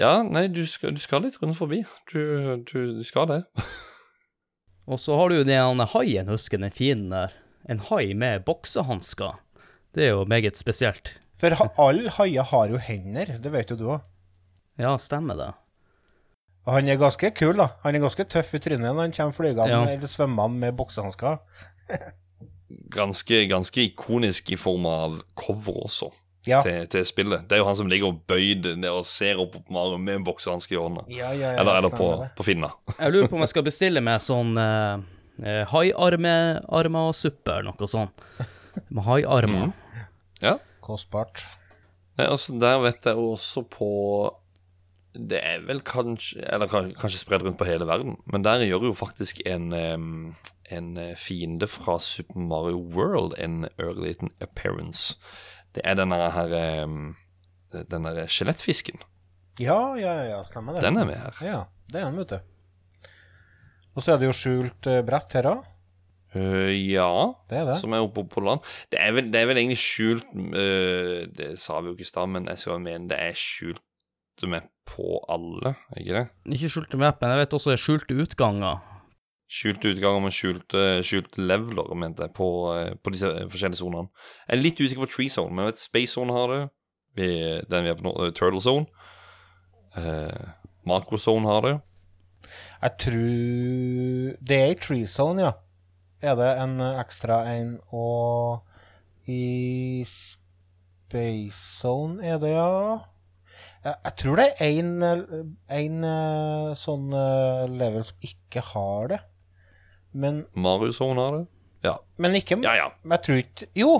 Ja, nei, du skal, du skal litt rundt forbi. Du, du, du skal det. Og så har du jo den haien, husker den fine der. En hai med boksehansker. Det er jo meget spesielt. For ha, alle haier har jo hender, det vet jo du òg. Ja, stemmer det. Og han er ganske kul, da. Han er ganske tøff i trynet når han kommer flygende Ja. eller svømmende med boksehansker. Ganske, ganske ikonisk i form av cover også, Ja. til, til spillet. Det er jo han som ligger og bøyd ned og ser opp på Mario med en boksehanske i hånda. Ja, ja, ja, Eller, eller på, på Finna. Jeg lurer på om jeg skal bestille meg sånn uh, suppe eller noe sånt. Med haiarmer. Ja. Kostbart. Altså, der vet jeg jo også på Det er vel kanskje Eller kanskje spredd rundt på hele verden, men der gjør jo faktisk en en eh, fiende fra Super Mario World en ørliten appearance. Det er denne her Den derre skjelettfisken. Ja, ja, ja, stemmer det. Den er med her. Ja, det er den, vet du. Og så er det jo skjult eh, brett her òg. Uh, ja, Det er det. som er oppe på land. Det er vel, det er vel egentlig skjult uh, Det sa vi jo ikke i stad, men jeg skal mene det er skjult med på alle, er ikke det? Ikke skjulte map, men jeg vet også det er skjulte utganger. Skjulte utganger med skjulte, skjulte leveler, mente jeg, på, eh, på disse forskjellige sonene. Jeg er litt usikker på Tree Zone, men jeg vet Space Zone har det. Den vi er på nå, eh, Turtle Zone. Eh, Macro Zone har det. Jeg tror Det er i Tree Zone, ja. Er det en eh, ekstra en og i Space Zone er det, ja? Jeg, tror det er eh, eh, sånn eh, level som ikke har det. Men, Mario Zone har det. Ja. men ikke Ja, ja. Men jeg tror ikke Jo!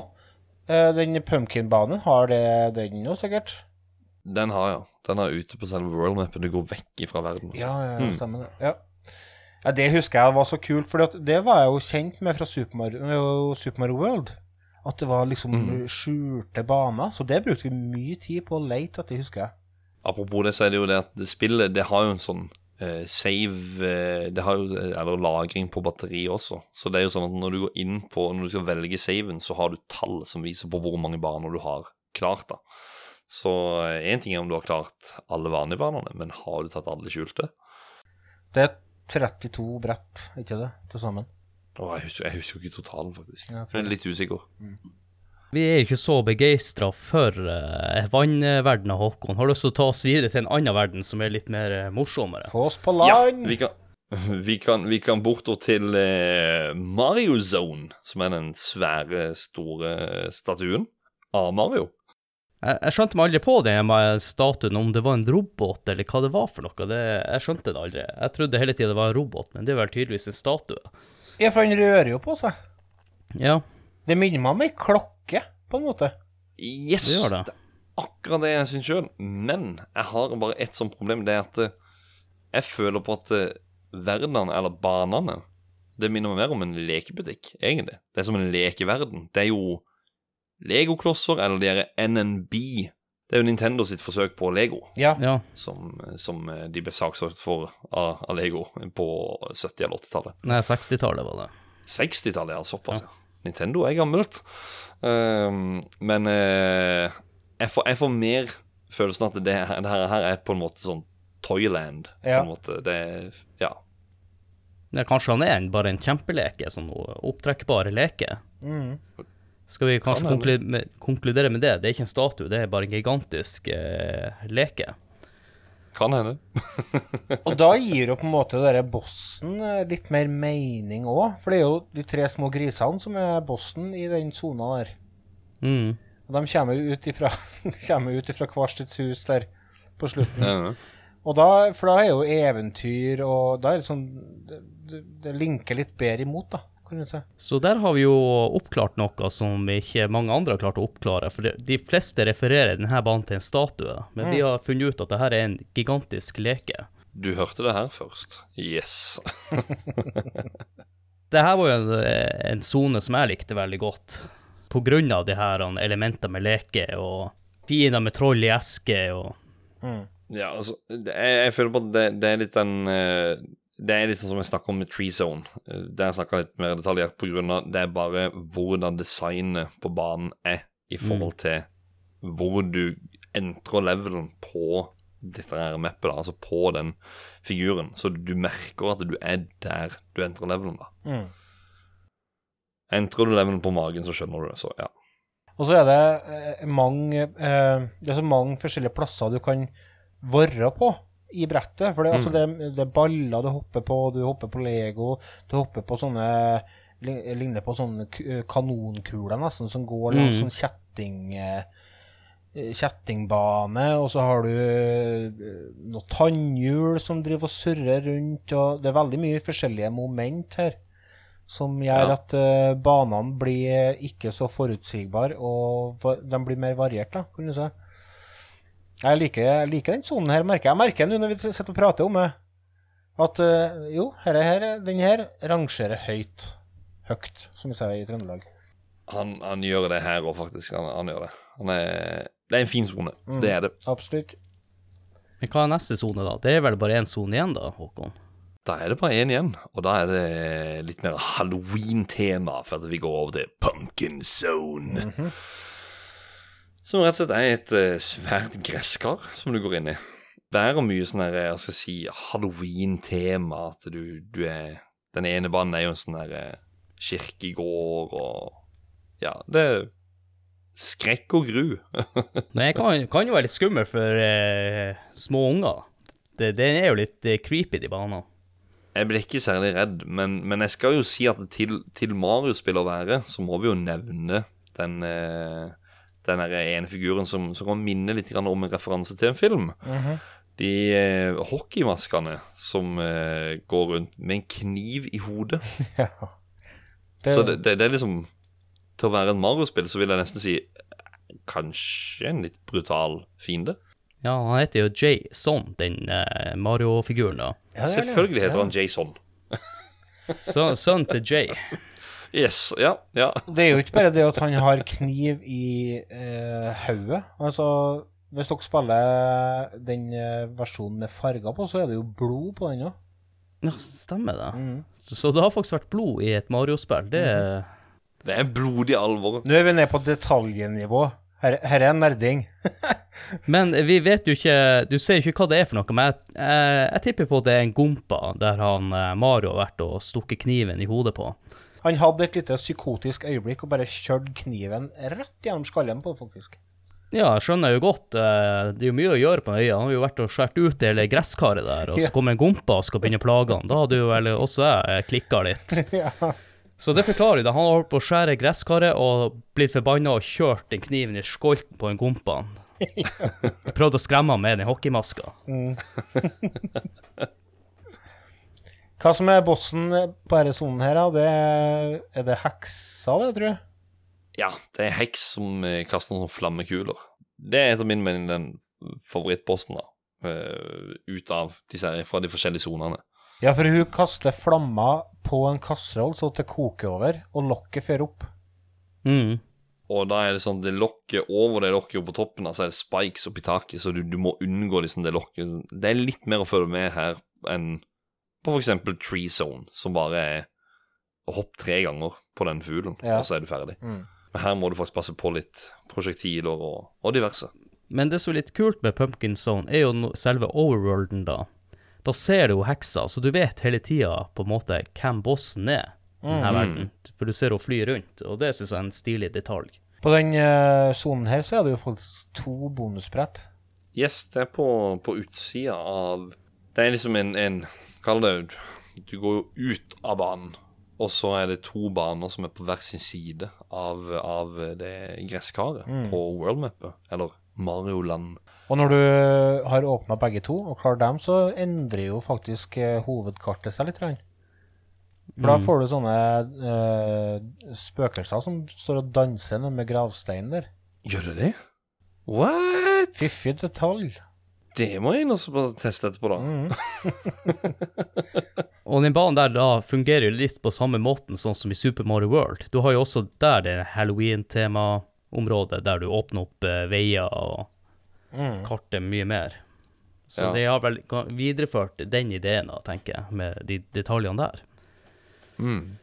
eh, Den Pumpkin-banen har det, den jo, sikkert. Den har jeg. Den er ute på selve worldmapen. Du går vekk fra verden. Ja, ja, Mm. ja, stemmer det. Ja. ja, det husker jeg var så kult, for det var jeg jo kjent med fra Super Mario, Super Mario World. At det var liksom Mm. skjulte baner. Så det brukte vi mye tid på å lete etter, husker jeg. Apropos det, så er det jo det at det spillet det har jo en sånn eh, save eh, Det har jo Eller lagring på batteri også. Så det er jo sånn at når du går inn på Når du skal velge saven, så har du tall som viser på hvor mange baner du har klart, da. Så én ting er om du har klart alle vanlige banene, men har du tatt alle skjulte? Det er 32 brett, ikke det, til sammen. Å, jeg husker, jeg husker ikke totalen, faktisk. Jeg Jeg er litt usikker. Vi er ikke så begeistra for uh, vannverdenen, Håkon. Har du lyst til å ta oss videre til en annen verden som er litt mer uh, morsommere? Få oss på Ja, land! vi kan, [laughs] vi kan, vi kan bortover til uh, Mario Zone, som er den svære, store statuen av Mario. Jeg, jeg skjønte meg aldri på den med statuen, om det var en robot eller hva det var for noe. Det, jeg skjønte det aldri. Jeg trodde hele tida det var en robot, men det er vel tydeligvis en statue. Ja, for han rører jo på seg. Ja, Det minner meg om ei klokke, på en måte. Yes! det gjør det. er akkurat det jeg syns sjøl. Men jeg har bare ett sånt problem. Det er at eh, jeg føler på at eh, verdenene, eller banene, det minner meg mer om en lekebutikk, egentlig. Det er som en lekeverden. Det er jo legoklosser, eller de derre NNB. Det er jo Nintendo sitt forsøk på Lego, Ja. ja. som, som eh, de ble saksøkt for av, av Lego på 70- eller 80-tallet. Nei, 60-tallet var det. 60-tallet, ja. Såpass, ja. Nintendo er gammelt. Um, men uh, jeg, får, jeg får mer følelsen at det, her- det her, her er på en måte sånn Toyland. På en måte. Det Ja. Ja, kanskje han er en, bare en kjempeleke, sånn opptrekkbare leke. Mm. Skal vi kanskje Kan konkludere med det? Det er ikke en statue, det er bare en gigantisk eh, leke. Kan hende. [laughs] Og da gir jo på en måte denne bossen eh, litt mer mening òg. For det er jo de tre små grisene som er bossen i den sona der. Mm. Og de kommer jo ut ifra, [laughs] kommer ut ifra hvert sitt hus der på slutten. Mm. Og da, for da er jo eventyr, og da er det sånn Det, det, det linker litt bedre imot, da, kan du si. Så der har vi jo oppklart noe som ikke mange andre har klart å oppklare. For de, fleste refererer denne banen til en statue, men vi har funnet ut at dette er en gigantisk leke. Du hørte det her først. Yes. [laughs] Det her var jo en, sone som jeg likte veldig godt, på grunn av de her elementene med leke og fiender med troll i eske og Ja, altså, jeg, jeg føler på at det, det er litt den eh, Det er sånn som jeg snakka om med Tree Zone. Det er jeg snakka litt mer detaljert på grunn av det er bare hvordan designet på banen er i forhold til hvor du entrer levelen på dette her mappet, da, altså på den figuren. Så du merker at du er der du entrer levelen, da. Mm. Entrer du levelen på magen, så skjønner du det, så ja. Og så er det eh, mange eh, Det er så mange forskjellige plasser du kan være på i brettet. For det, altså, det, det er baller du hopper på, du hopper på Lego, du hopper på sånne Ligner på sånne kanonkuler, nesten, som går langs sånn kjetting... eh, Kjettingbane, og så har du eh, noe tannhjul som driver og surrer rundt, og det er veldig mye forskjellige moment her som gjør Ja. at eh, banene blir ikke så forutsigbare, og de blir mer variert, da, kan du si. Jeg liker, jeg liker den sonen her, merker jeg. Jeg merker nå når vi sitter og prater om det, at uh, jo, her, her, den her rangerer høyt. Høyt, som vi sier i Trøndelag. Han, han gjør det her òg, faktisk. Han, han gjør det. Han er, det er en fin sone. Det er det. Absolutt. Men hva er neste sone, da? Det er vel bare én sone igjen, da, Håkon? Da er det bare én igjen, og da er det litt mer halloween-tema, for at vi går over til Pumpkin Zone. Som rett og slett er et eh, svært gresskar som du går inn i. Det er mye sånn her, jeg skal si, halloween-tema, at du, du er Den ene banen er jo en sånn her eh, kirkegård og Ja, det er skrekk og gru. [laughs] Men jeg kan, kan jo være litt skummel for eh, små unger. Det, det er jo litt eh, creepy, de banene. Jeg ble ikke særlig redd, men, men jeg skal jo si at til, til Mario-spill å være, så må vi jo nevne den, eh, den der ene figuren som, som kan minne litt grann om en referanse til en film. De eh, hockeymaskene som eh, går rundt med en kniv i hodet. [laughs] Ja. Det, Så det, det, det er liksom Til å være en Mario-spill, så vil jeg nesten si kanskje en litt brutal fiende. Ja, han heter jo Jason, den eh, Mario-figuren, da. Ja, det det. Selvfølgelig heter Ja. han Jason. [laughs] Så- Sønnen til Jay. Yes, ja, ja. Det er jo ikke bare det at han har kniv i eh, hodet. Altså, hvis dere spiller den eh, versjonen med farger på, så er det jo blod på den òg. Ja, stemmer det. Mm. Så, så det har faktisk vært blod i et Mario-spill. Det Det er blodig alvor. Nå er vi nede på detaljnivå. Her, her er nerding. [laughs] Men vi vet jo ikke Du ser jo ikke hva det er for noe, men jeg, jeg, jeg tipper på at det er en gompa der han eh, Mario har vært og stukket kniven i hodet på. Han hadde et lite psykotisk øyeblikk og bare kjørte kniven rett gjennom skallen på det, faktisk. Ja, jeg skjønner jo godt. eh, Det er jo mye å gjøre på den øya. Han har jo vært og skåret ut hele gresskaret der, og så kommer en gompa og skal begynne å plage han. Da hadde jo vel også jeg klikka litt. [laughs] ja. Så det forklarer det. Han har holdt på å skjære gresskaret og blitt forbanna og kjørt den kniven i skolten på en gompa. [laughs] Prøvde å skremme han med den hockeymaska. [laughs] Hva som er bossen på denne sonen her? Det er, det heksa, det, tror jeg? Ja, det er heks som eh, kaster noen flammekuler. Det er etter min mening den favorittposten, da. eh, ut av disse her, fra de forskjellige sonene. Ja, for hun kaster flammer på en kasseroll så det koker over, og lokket fører opp. Mm. Og da er det sånn det lokket over det lokket på toppen, altså er det spikes oppi taket, så du, du må unngå liksom det lokket. Det er litt mer å følge med her enn på for eksempel Tree Zone, som bare er å hoppe tre ganger på den fuglen, Ja. og så er du ferdig. Mm. Men her må du faktisk passe på litt prosjektiler og, og diverse. Men det som er litt kult med Pumpkin Zone, er jo selve overworlden, da. Da ser du jo heksa, så du vet hele tida på en måte hvem bossen er i denne verden. For du ser henne fly rundt, og det syns jeg er en stilig detalj. På den eh, sonen her så er det jo faktisk to bonusbrett. Yes, det er på, på utsida av Det er liksom en, en Kall det Du går jo ut av banen, og så er det to baner som er på hver sin side av, av det gresskaret på worldmapet, eller Mario Land. Og når du har åpna begge to og klarer dem, så endrer jo faktisk eh, hovedkartet seg litt. For da får du sånne uh, spøkelser som står og danser nede med gravsteinen der. Gjør det det? What? Fiffig detalj. Det må jeg inn og teste etterpå, da. [laughs] Og den banen der da fungerer jo litt på samme måten sånn som i Super Mario World. Du har jo også der det Halloween-temaområdet, der du åpner opp uh, veier og kartet mye mer. Så Ja. de har vel videreført den ideen, da, tenker jeg, med de detaljene der. Mm.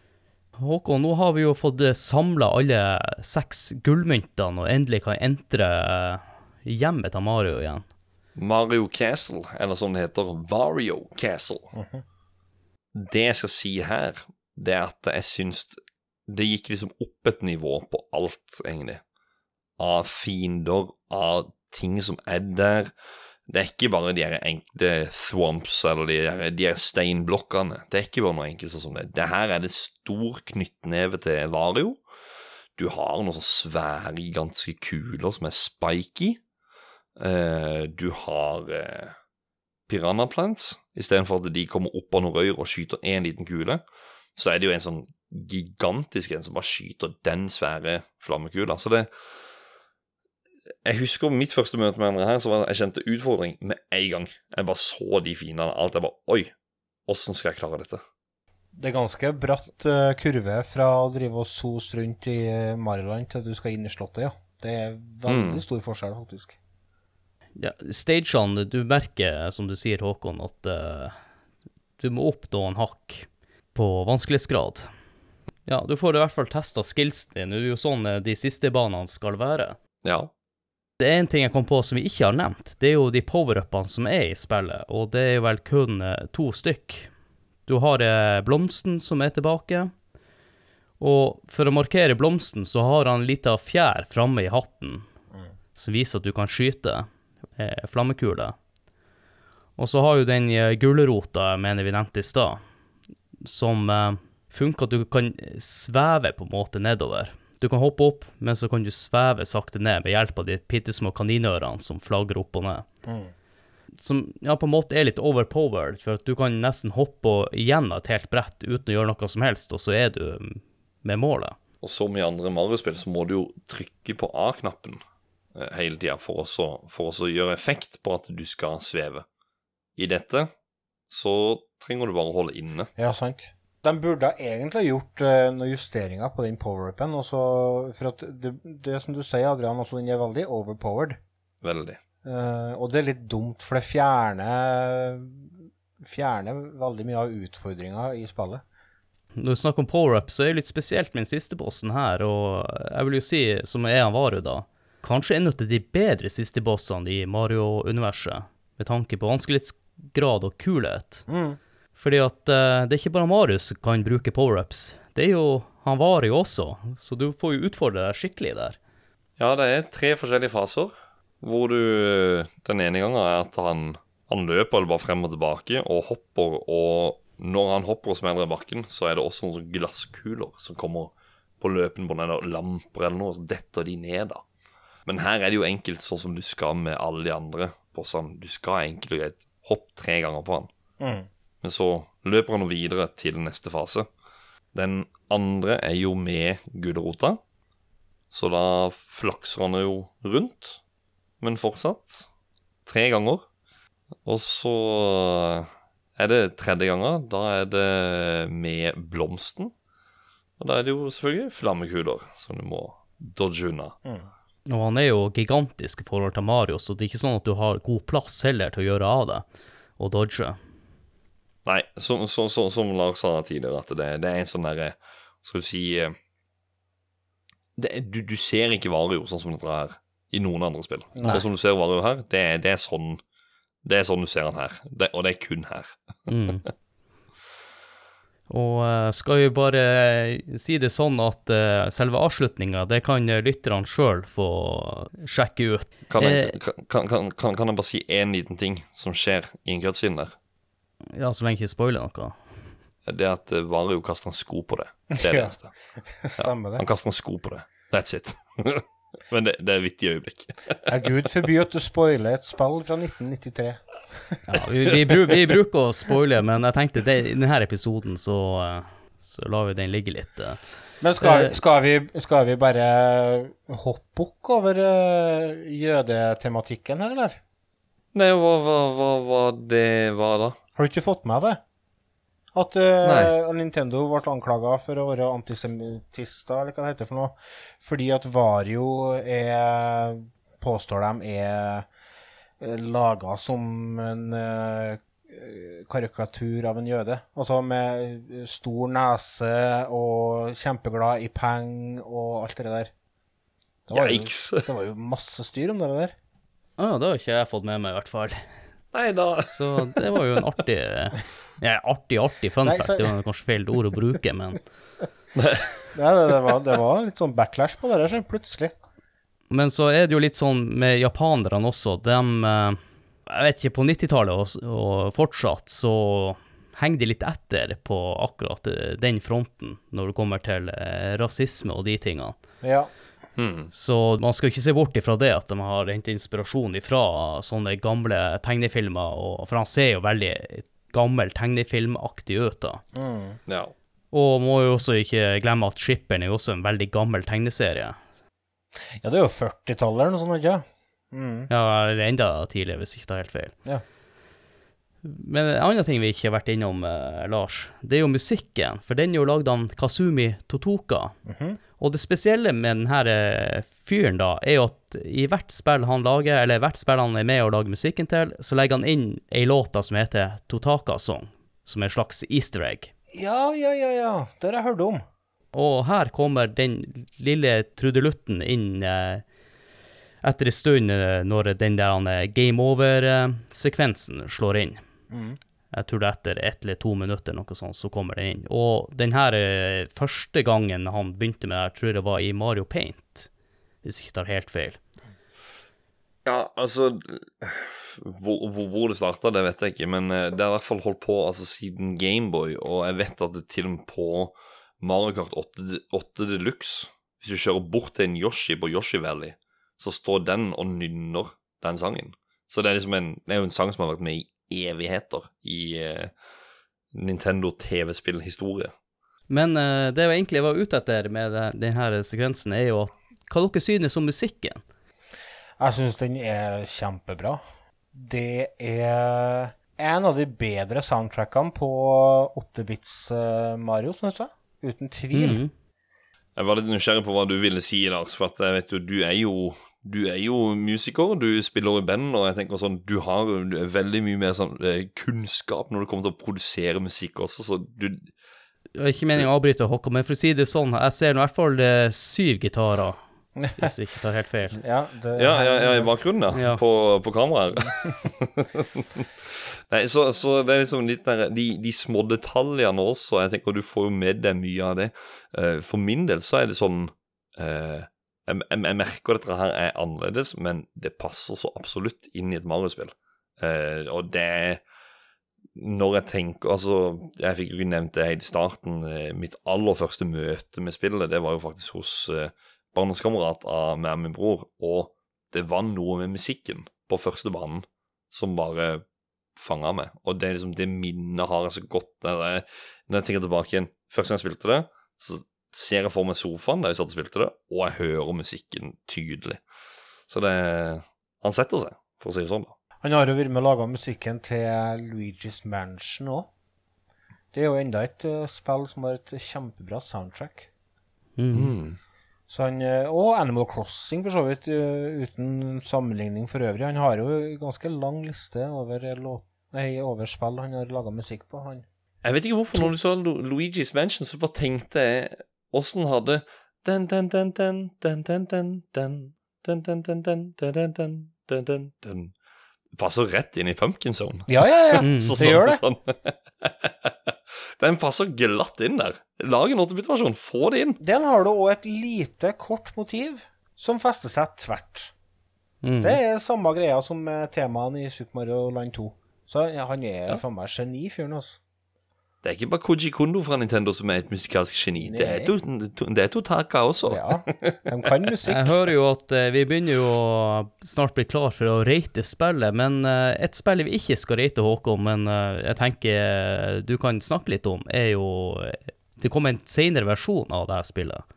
Håkon, nå har vi jo fått samla alle seks gullmyntene og endelig kan entre eh, hjemmet til Mario igjen. Mario Castle, eller som det heter, Vario Castle. Det jeg skal si her, det er at jeg syns det gikk liksom opp et nivå på alt, egentlig. Av fiender, av ting som er der. Det er ikke bare de her enkle thwomps eller de her, de her steinblokkene. Det er ikke bare noe enkelt sånn som det. Det her er det stor knyttneve til Vario. Du har noen sånne svære, ganske kuler som er spiky. Eh, du har eh, piranha plants. Istedenfor at de kommer opp av noen røyr og skyter én liten kule, så er det jo en sånn gigantisk en som bare skyter den svære flammekula. Så det Jeg husker mitt første møte med andre her, så var jeg kjente utfordring med en gang. Jeg bare så de fiendene. Alt jeg bare Oi, åssen skal jeg klare dette? Det er ganske bratt eh, kurve fra å drive og sos rundt i Mariland Maryland til du skal inn i Slottet, ja. Det er veldig stor forskjell, faktisk. Ja, stagene, du merker, som du sier, Håkon, at uh, du må opp noen hakk på vanskelighetsgrad. Ja, du får i hvert fall testa skillsen din. Det er jo sånn eh, de siste banene skal være. Ja. Det er en ting jeg kom på som vi ikke har nevnt. Det er jo de power-upene som er i spillet, og det er vel kun eh, to stykk. Du har eh, blomsten som er tilbake, og for å markere blomsten så har han en liten fjær framme i hatten som viser at du kan skyte eh, flammekuler. Og så har jo den eh, gulrota jeg mener vi nevnte i stad, som eh, funker at du kan sveve på en måte nedover. Du kan hoppe opp, men så kan du sveve sakte ned ved hjelp av de bitte små kaninørene som flagrer opp og ned. Som ja, på en måte er litt overpowered, for at du kan nesten hoppe igjen av et helt brett uten å gjøre noe som helst, og så er du mm, med målet. Og som i andre Mario-spill så må du jo trykke på A-knappen hele tida for, for å gjøre effekt på at du skal sveve. I dette så trenger du bare å holde inne. Ja, sant. De burde egentlig ha gjort uh, noen justeringer på den power-upen. For at det, det som du sier, Adrian, altså den er veldig overpowered. Veldig. Uh, og det er litt dumt, for det fjerner, fjerner veldig mye av utfordringa i spillet. Når du snakker om power-up, så er det litt spesielt med den siste bossen her, og jeg vil jo si, som er han Varu da, kanskje en av de bedre siste bossene i Mario-universet, med tanke på vanskelighetsgrad og kulhet. Fordi at uh, det er ikke bare Mario som kan bruke power-ups, det er jo han Varu også, så du får jo utfordre deg skikkelig der. Ja, det er tre forskjellige faser, hvor du Den ene gangen er at han, han løper eller bare frem og tilbake og hopper, og når han hopper og smeller i bakken, så er det også noen glasskuler som kommer på løpen på den, eller lamper eller noe, så detter de ned, da. Men her er det jo enkelt, sånn som du skal med alle de andre bossene. Du skal enkelt og greit hoppe tre ganger på han. Men så løper han videre til neste fase. Den andre er jo med gulrota. Så da flakser han jo rundt, men fortsatt. Tre ganger. Og så er det tredje ganger. Da er det med blomsten. Og da er det jo selvfølgelig flammekuler som du må dodge unna. Og han er jo gigantisk i forhold til Mario, så det er ikke sånn at du har god plass heller til å gjøre av det, og dodge. Nei, som, som, som, som Lars sa tidligere, at det, det er en sånn derre Skal du si eh, det, du, du ser ikke Vario sånn som dette her i noen andre spill. Nei. Sånn som du ser Vario her, det, det er sånn Det er sånn du ser han her. Og det er kun her. Mm. [laughs] Og eh, skal vi bare si det sånn at eh, selve avslutninga, det kan eh, lytterne sjøl få sjekke ut. Kan jeg, Eh. kan, kan, kan, jeg bare si én liten ting som skjer i en cutscene der? Ja, så lenge jeg ikke spoiler noe. Det at eh, Vario kaster en sko på det. Det er det Ja. eneste. [laughs] Stemmer det. Han kaster en sko på det. That's it. [laughs] Men det, det er et vittig øyeblikk. Ja, Gud forby at du spoiler et spill fra 1993. Ja, vi, vi, bru, vi bruker å spoile, men jeg tenkte det, i denne episoden så, eh, så lar vi den ligge litt. eh. Men skal, Eh. skal, vi, skal vi bare hoppe bukk over uh, jødetematikken her, eller? Nei, hva, hva, hva, hva det var da? Har du ikke fått med det? At uh, Nintendo ble anklaga for å være antisemittister, eller hva det heter for noe, fordi at Vario er Påstår de er laga som en eh, karikatur av en jøde. Altså med stor nese og kjempeglad i penger og alt det der. Det var, jo, [laughs] det var jo masse styr om det der. Å, det har ikke jeg fått med meg, i hvert fall. [laughs] Nei da. [laughs] Så det var jo en artig Ja, artig, artig fun fact. Det var kanskje feil ord å bruke, men Nei, det, det, var, det var litt sånn backlash på det der, så plutselig. Men så er det jo litt sånn med japanerne også. De eh, Jeg vet ikke, på 90-tallet og, og fortsatt så henger de litt etter på akkurat eh, den fronten når det kommer til eh, rasisme og de tingene. Ja. Hmm. Så man skal ikke se bort ifra det at de har hentet inspirasjon ifra sånne gamle tegnefilmer, og, for han ser jo veldig gammel tegnefilmaktig ut da. Ja. Og må jo også ikke glemme at Shipperen er jo også en veldig gammel tegneserie. Ja, det er jo 40-tallet eller noe sånt, ikke mm. Ja, eller enda tidligere, hvis ikke tar helt feil. Ja. Men en annen ting vi ikke har vært innom, eh, Lars, det er jo musikken. For den er jo lagd av Kazumi Totoka. Og det spesielle med denne eh, fyren, da, er jo at i hvert spill han lager, eller hvert spill han er med og lager musikken til, så legger han inn ei låt som heter Totaka Song, som er en slags easter egg. Ja, ja, ja, ja. Det har jeg hørt om. Og her kommer den lille trudelutten inn eh, etter en stund eh, når den der eh, game over-sekvensen slår inn. Jeg tror det er etter ett eller to minutter, noe sånt, så kommer den inn. Og den her eh, første gangen han begynte med det, jeg tror jeg det var i Mario Paint, hvis jeg ikke tar helt feil. Ja, altså Hvor, hvor, det starta, det vet jeg ikke, men eh, det har i hvert fall holdt på altså, siden Gameboy, og jeg vet at det til og med på Mario Kart 8, 8 Deluxe Hvis du kjører bort til en Yoshi på Yoshi Valley, så står den og nynner den sangen. Så det er liksom en, det er jo en sang som har vært med i evigheter i eh, Nintendo TV-spillhistorie. Men eh, det jeg egentlig var ute etter med denne sekvensen, er jo at hva dere synes om musikken? Jeg syns den er kjempebra. Det er en av de bedre soundtrackene på 8-bits eh, Mario, syns jeg. Uten tvil. Mhm. Jeg var litt nysgjerrig på hva du ville si, Lars, for at jeg vet jo, du er jo du er jo musiker, du spiller i band, og jeg tenker sånn, du har du er veldig mye mer sånn eh, kunnskap når det kommer til å produsere musikk også, så du Det var ikke meningen å avbryte Håkon, men for å si det sånn, jeg ser nå i hvert fall eh, syv gitarer, [laughs] hvis jeg ikke tar helt feil. Ja, det, Ja, ja, ja i bakgrunnen, ja. Ja. På, på kameraet. [laughs] Nei, så, så det er liksom litt der De, de små detaljene også, jeg tenker du får jo med deg mye av det. Eh, for min del så er det sånn eh, jeg, jeg, jeg merker at dette her er annerledes, men det passer så absolutt inn i et Mario-spill. Eh, og det er Når jeg tenker Altså, jeg fikk jo ikke nevnt det helt i starten. Eh, mitt aller første møte med spillet, det var jo faktisk hos eh, barndomskamerat av meg og min bror, og det var noe med musikken på første banen som bare fanga meg. Og det er liksom det minnet har jeg så godt når jeg, når jeg tenker tilbake igjen. Første gang jeg spilte det, så ser jeg for meg sofaen der jeg satt og spilte det, og jeg hører musikken tydelig. Så det Han setter seg, for å si det sånn, da. Han har jo vært med og laga musikken til Luigi's Mansion òg. Det er jo enda et eh, spill som har et kjempebra soundtrack. Mhm. Så han, eh, og Animal Crossing, for så vidt, eh, uten sammenligning for øvrig. Han har jo en ganske lang liste over, eh, låt, nei, over spill han har laga musikk på. Han. Jeg vet ikke hvorfor, når du så Lu Luigi's Mansion, så bare tenkte jeg åssen hadde den, den, den, den, den, den, den, den, den, den, den, den, den, den, den, den, den, den. Passer rett inn i Pumpkin Zone. Ja, ja, ja. Mm. Så, det gjør det. Sånn. Den passer glatt inn der. Lag en 8-bit-versjon, få det inn. Den har du òg et lite, kort motiv som fester seg tvert. Mm. Det er samme greia som med temaene i Super Mario Land 2. Så ja, han er faen meg geni, fyren, altså. Det er ikke bare Koji Kondo fra Nintendo som er et musikalsk geni. Det er, to, det er Totaka også. Ja, de kan musikk. Jeg hører jo at eh, vi begynner jo snart bli klar for å rate spillet, men eh, et spill vi ikke skal rate, Håkon, men eh, jeg tenker du kan snakke litt om, er jo Det kommer en senere versjon av det her spillet.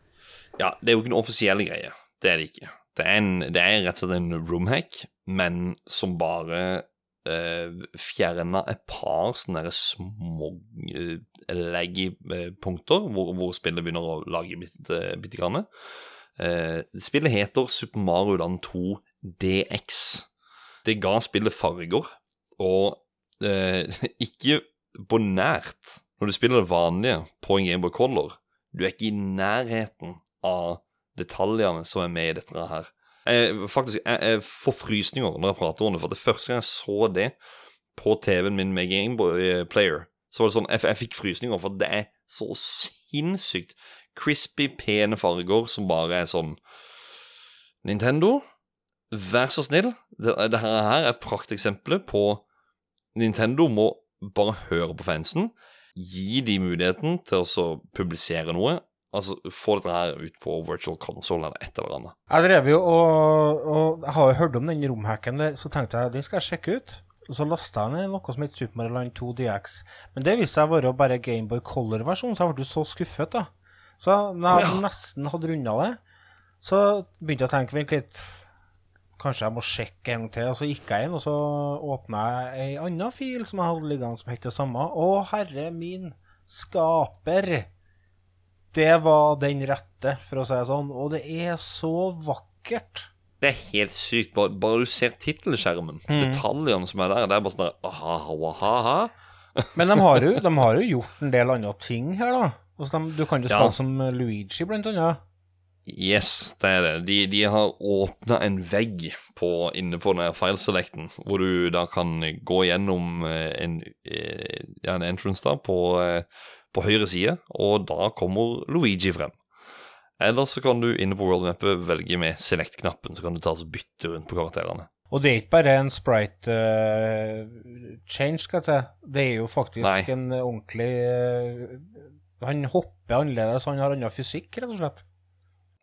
Ja, det er jo ikke noe offisielle greie. Det er det ikke. Det er, en, det er rett og slett en roomhack, men som bare fjerna et par sånne der små uh, leggy eh, punkter, hvor, hvor spillet begynner å lage bitte, bitte grann. Eh, spillet heter Super Mario Land 2 DX. Det ga spillet farger, og eh, [laughs] ikke på nært Når du spiller det vanlige på en Gameboy Color, du er ikke i nærheten av detaljene som er med i dette her. Jeg, faktisk, jeg, jeg får frysninger når jeg prater om det, for det første gang jeg så det på TV-en min med Gameboy eh, Player, så var det sånn Jeg, jeg fikk frysninger, for det er så sinnssykt crispy, pene farger som bare er sånn Nintendo, vær så snill. Dette det her er prakteksempelet på Nintendo må bare høre på fansen, gi de muligheten til å publisere noe. Altså, Få dette her ut på virtual console eller et eller annet. Jeg drev jo og, og jeg har jo hørt om den romhacken der, så tenkte jeg den skal jeg sjekke ut. Og så lasta jeg ned noe som het Super Mario Land 2 DX. Men det viste seg å være bare Gameboy Color-versjonen, så jeg ble så skuffet, da. Så når jeg nesten hadde runda det, så begynte jeg å tenke vent litt Kanskje jeg må sjekke en gang til. Og så gikk jeg inn, og så åpna jeg ei anna fil som jeg hadde liggende som het det samme. Å, herre min skaper! Det var den rette, for å si det sånn. Og det er så vakkert. Det er helt sykt. Bare, bare du ser tittelskjermen, detaljene som er der, det er bare sånn der aha, aha, aha. Men de har, jo, de har jo gjort en del andre ting her, da. Altså, de, du kan jo Ja. som Luigi, blant annet. Yes, det er det. De, de har åpna en vegg på, inne på den fileselecten, hvor du da kan gå gjennom eh, en, eh, en entrance da på, eh, på høyre side, og da kommer Luigi frem. Eller så kan du inne på worldmappet velge med select-knappen, så kan du ta og bytte rundt på karakterene. Og det er ikke bare en sprite uh, change, skal jeg si. Det er jo faktisk Nei. en ordentlig uh, Han hopper annerledes, han har annen fysikk, rett og slett.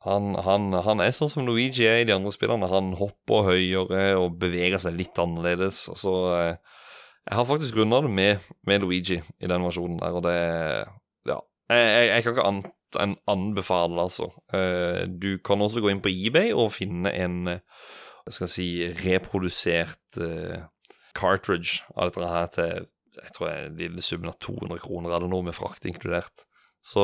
Han, han, han er sånn som Luigi er i de andre spillene. Han hopper høyere og beveger seg litt annerledes. Så eh, jeg har faktisk runda det med, med Luigi i den versjonen der, og det Ja. Jeg, jeg, jeg kan ikke annet enn anbefale, altså. Eh, du kan også gå inn på eBay og finne en jeg skal si reprodusert eh, cartridge av dette her til jeg tror jeg lille summen av 200 kroner eller noe med frakt inkludert. Så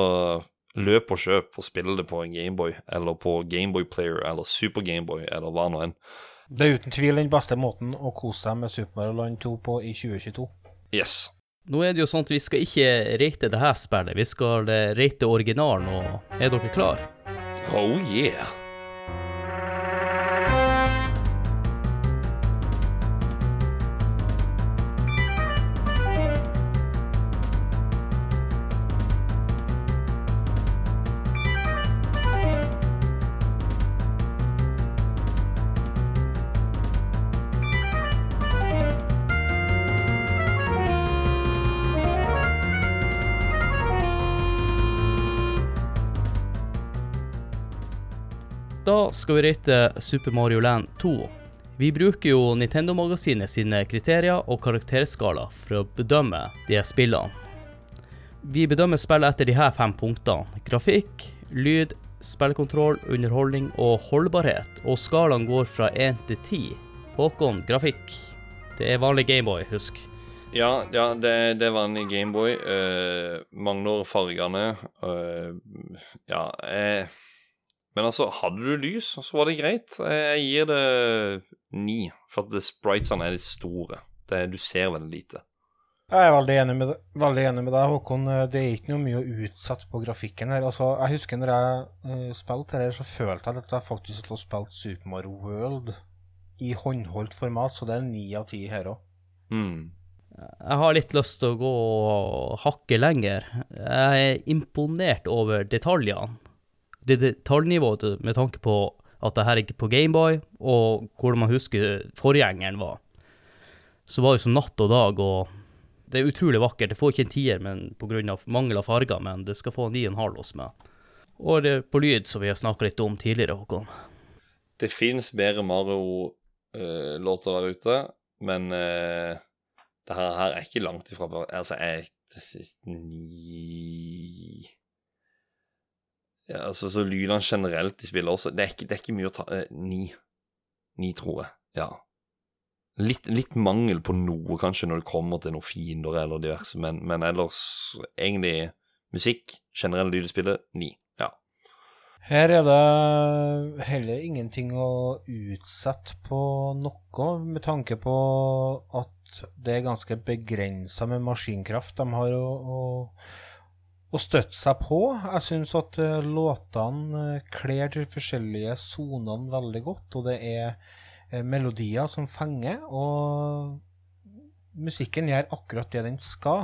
løp og kjøp og spill det på en Gameboy, eller på Gameboy Player, eller Super Gameboy, eller hva nå enn. Det er uten tvil den beste måten å kose seg med Super Mario Land 2 på i 2022. Yes. Nå er det jo sånn at vi skal ikke rate det her spillet, vi skal eh, rate originalen, og er dere klar? Oh yeah. Skal vi rate Super Mario Land 2. Vi bruker jo Nintendo-magasinet sine kriterier og karakterskala for å bedømme de spillene. Vi bedømmer spillet etter de her fem punktene. Grafikk, lyd, spillkontroll, underholdning og holdbarhet. Og skalaen går fra 1 til 10. Håkon, grafikk. Det er vanlig Gameboy, husk. Ja, ja det, det var en Gameboy. Uh, Magnor fargene. Uh, ja eh, Men altså, hadde du lys, så var det greit. Jeg, gir det ni, for at spritesene er litt store. Det, du ser veldig lite. Jeg er veldig enig med, veldig enig med deg, Håkon. Det er ikke noe mye å utsette på grafikken her. Altså, jeg husker når jeg uh, spilte her, så følte jeg at jeg faktisk hadde spilt Super Mario World i håndholdt format, så det er ni av ti her òg. Mm. Jeg har litt lyst til å gå hakket lenger. Jeg er imponert over detaljene. Det detaljnivået med tanke på at det her er på Gameboy, og hvordan man husker forgjengeren var. Så var det som natt og dag, og det er utrolig vakkert. Det får ikke en tier pga. mangel av farger, men det skal få en 9,5 hos meg. Og det er på lyd, som vi har snakka litt om tidligere, Håkon. Det fins bedre Mario-låter der ute, men uh, det her er ikke langt ifra Altså, jeg Ni ja, Altså, så lydene generelt de spiller også Det er ikke, det er ikke mye å ta eh, Ni. Ni, tror jeg. Ja. Litt, litt mangel på noe, kanskje, når det kommer til noen fiender eller diverse, men, men ellers egentlig musikk, generell lyd i spillet, ni. Ja. Her er det heller ingenting å utsette på noe, med tanke på at det er ganske begrensa med maskinkraft de har å, å, å støtte seg på. Jeg syns at eh, låtene eh, kler de forskjellige sonene veldig godt, og det er eh, melodier som fenger. og musikken gjør akkurat det den skal.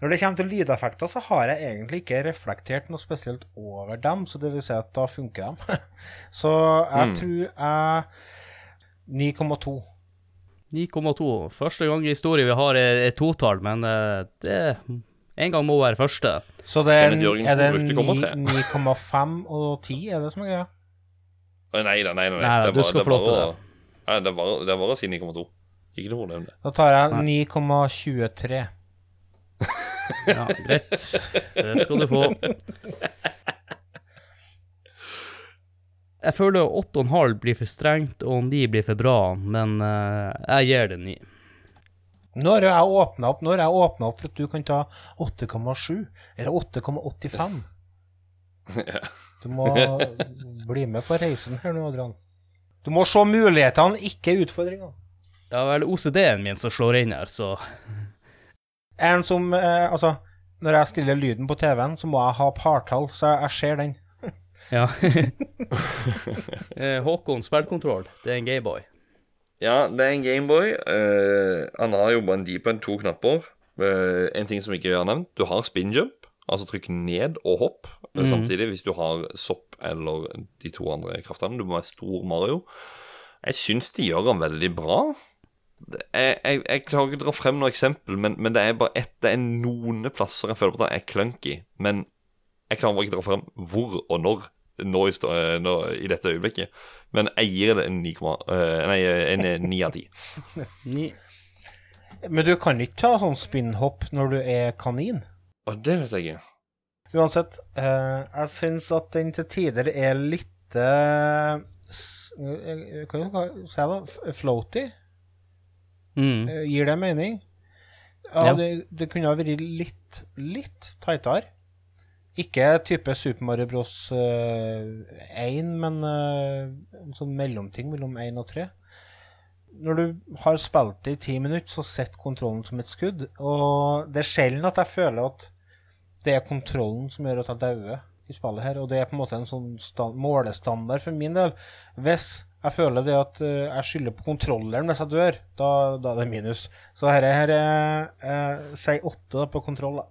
Når det kommer til lydeffekter, så har jeg egentlig ikke reflektert noe spesielt over dem, så det vil si at da funker de. [laughs] så jeg Mm. tror jeg 9,2. 9,2. Første gang i historien vi har et totall, men det en gang må være første. Så det er, er det brukte komma tre. 9,5 og 10, er det som er greia? Nei da, nei, nei. nei. Nei, det er du bare- skal det er få lov til det. Nei, det er bare, det er bare å si 9,2. Ikke noe problem, det. Da tar jeg 9,23. Ja, greit. Det skal du få. Jeg føler 8,5 blir for strengt, og 9 blir for bra, men eh, jeg gir det 9. Nå har jeg åpna opp, opp for at du kan ta 8,7 eller 8,85. [laughs] Du må bli med på reisen her nå, Adrian. Du må se mulighetene, ikke utfordringene. Det er vel OCD-en min som slår inn her, så En som eh, Altså, når jeg stiller lyden på TV-en, så må jeg ha partall, så jeg, jeg ser den. [laughs] ja. [laughs] Eh, Håkon, spillkontroll. Det er en Gayboy. Ja, det er en Gameboy. Uh, han har jo bare en deep end, to knapper. Uh, en ting som ikke er nevnt, du har spin jump, altså trykk ned og hopp mm. samtidig hvis du har sopp eller de to andre kraftene. Du må være stor Mario. Jeg syns de gjør han veldig bra. Jeg, jeg, jeg klarer ikke å dra frem noe eksempel, men, men det er bare ett Det er noen plasser jeg føler på at det er clunky, men jeg klarer bare ikke å dra frem hvor og når nå i, stå- eh, nå, i dette øyeblikket. Men gir det en 9, eh, nei, en 9 av 10. 9. [laughs] Men du kan ikke ta sånn spinnhopp når du er kanin. Å, det vet jeg ikke. Uansett, eh, jeg syns at den til tider er litt eh, eh, Hva skal jeg si da? Floaty? Mm. Eh, Gir det mening? Ja, Ja. Det, det kunne ha vært litt, litt tightere. Ikke type Super Mario Bros. eh, 1, men eh, en sånn mellomting mellom 1 og 3. Når du har spilt det i ti minutter, så sitter kontrollen som et skudd. Og det er sjelden at jeg føler at det er kontrollen som gjør at jeg dauer i spillet her. Og det er på en måte en sånn sta- målestandard for min del. Hvis jeg føler det at eh, jeg skylder på kontrolleren hvis jeg dør, da, da er det minus. Så her er, her er eh, si åtte på kontroll. da.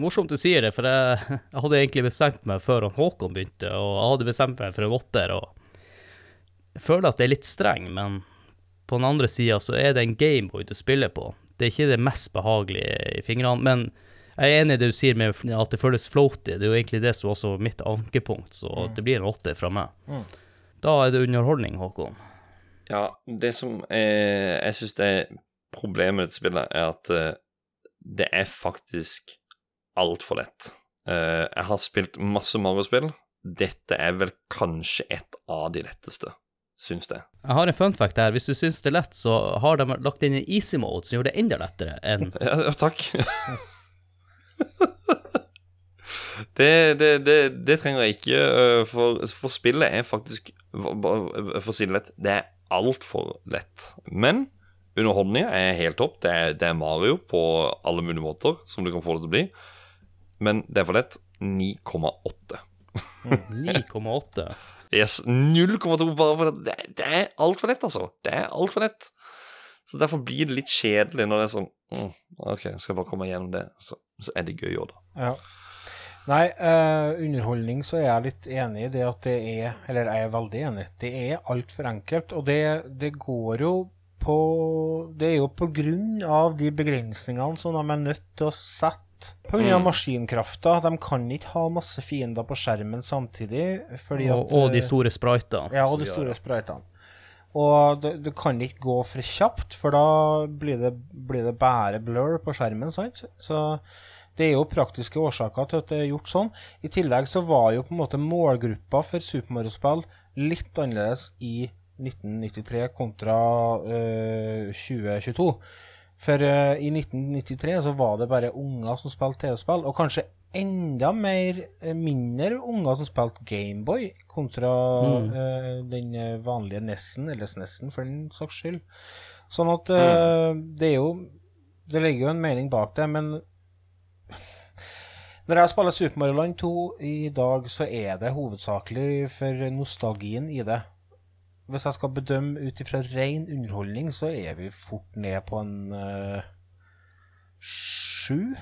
Morsomt du sier det, for jeg, jeg hadde egentlig bestemt meg før Håkon begynte, og jeg hadde bestemt meg for en åtter, og jeg føler at det er litt streng, men på den andre sida så er det en Gameboy du spiller på. Det er ikke det mest behagelige i fingrene, men jeg er enig i det du sier med at det føles floaty. Det er jo egentlig det som også er mitt ankepunkt, så det blir en åtter fra meg. Da er det underholdning, Håkon. Ja, det som er, jeg syns er problemet med dette spillet, er at eh, det er faktisk altfor lett. Uh, jeg har spilt masse Mario-spill. Dette er vel kanskje et av de letteste, syns jeg. Jeg har en fun fact her. Hvis du syns det er lett, så har de lagt inn en easy mode som gjør det enda lettere enn [laughs] Ja, ja, takk. [laughs] det, det, det, det trenger jeg ikke, øh, for, for spillet er faktisk for å si det lett, det er altfor lett. Men underholdninga er helt topp. Det er, det er Mario på alle mulige måter som du kan få det til å bli. Men det er for lett. 9,8. 9,8. Yes, 0,2 bare for det. Det, det er altfor lett, altså. Det er altfor lett. Så derfor blir det litt kjedelig når det er sånn mm, OK, skal jeg bare komme gjennom det. Så, så er det gøy òg, da. Ja. Nei, uh, underholdning så er jeg litt enig i det at det er Eller jeg er veldig enig. Det er altfor enkelt. Og det, det går jo på Det er jo på grunn av de begrensningene som de er nødt til å sette. På grunn av maskinkrafta. De kan ikke ha masse fiender på skjermen samtidig. Fordi Og, at, og de eh, store spritene. Ja, og de store spritene. Og det, det kan ikke gå for kjapt, for da blir det, blir det bare blur på skjermen, sant? Så det er jo praktiske årsaker til at det er gjort sånn. I tillegg så var jo på en måte målgruppa for Super Mario-spill litt annerledes i 1993 kontra eh, 2022. For uh, i 1993 så var det bare unger som spilte TV-spill, og kanskje enda mer eh, mindre unger som spilte Gameboy kontra eh, den eh, vanlige Nessen, eller Snessen for den saks skyld. Sånn at eh, det er jo Det ligger jo en mening bak det, men [laughs] når jeg spiller Super Mario Land 2 i dag, så er det hovedsakelig for nostalgien i det. Hvis jeg skal bedømme ut ifra ren underholdning, så er vi fort ned på en uh, sju.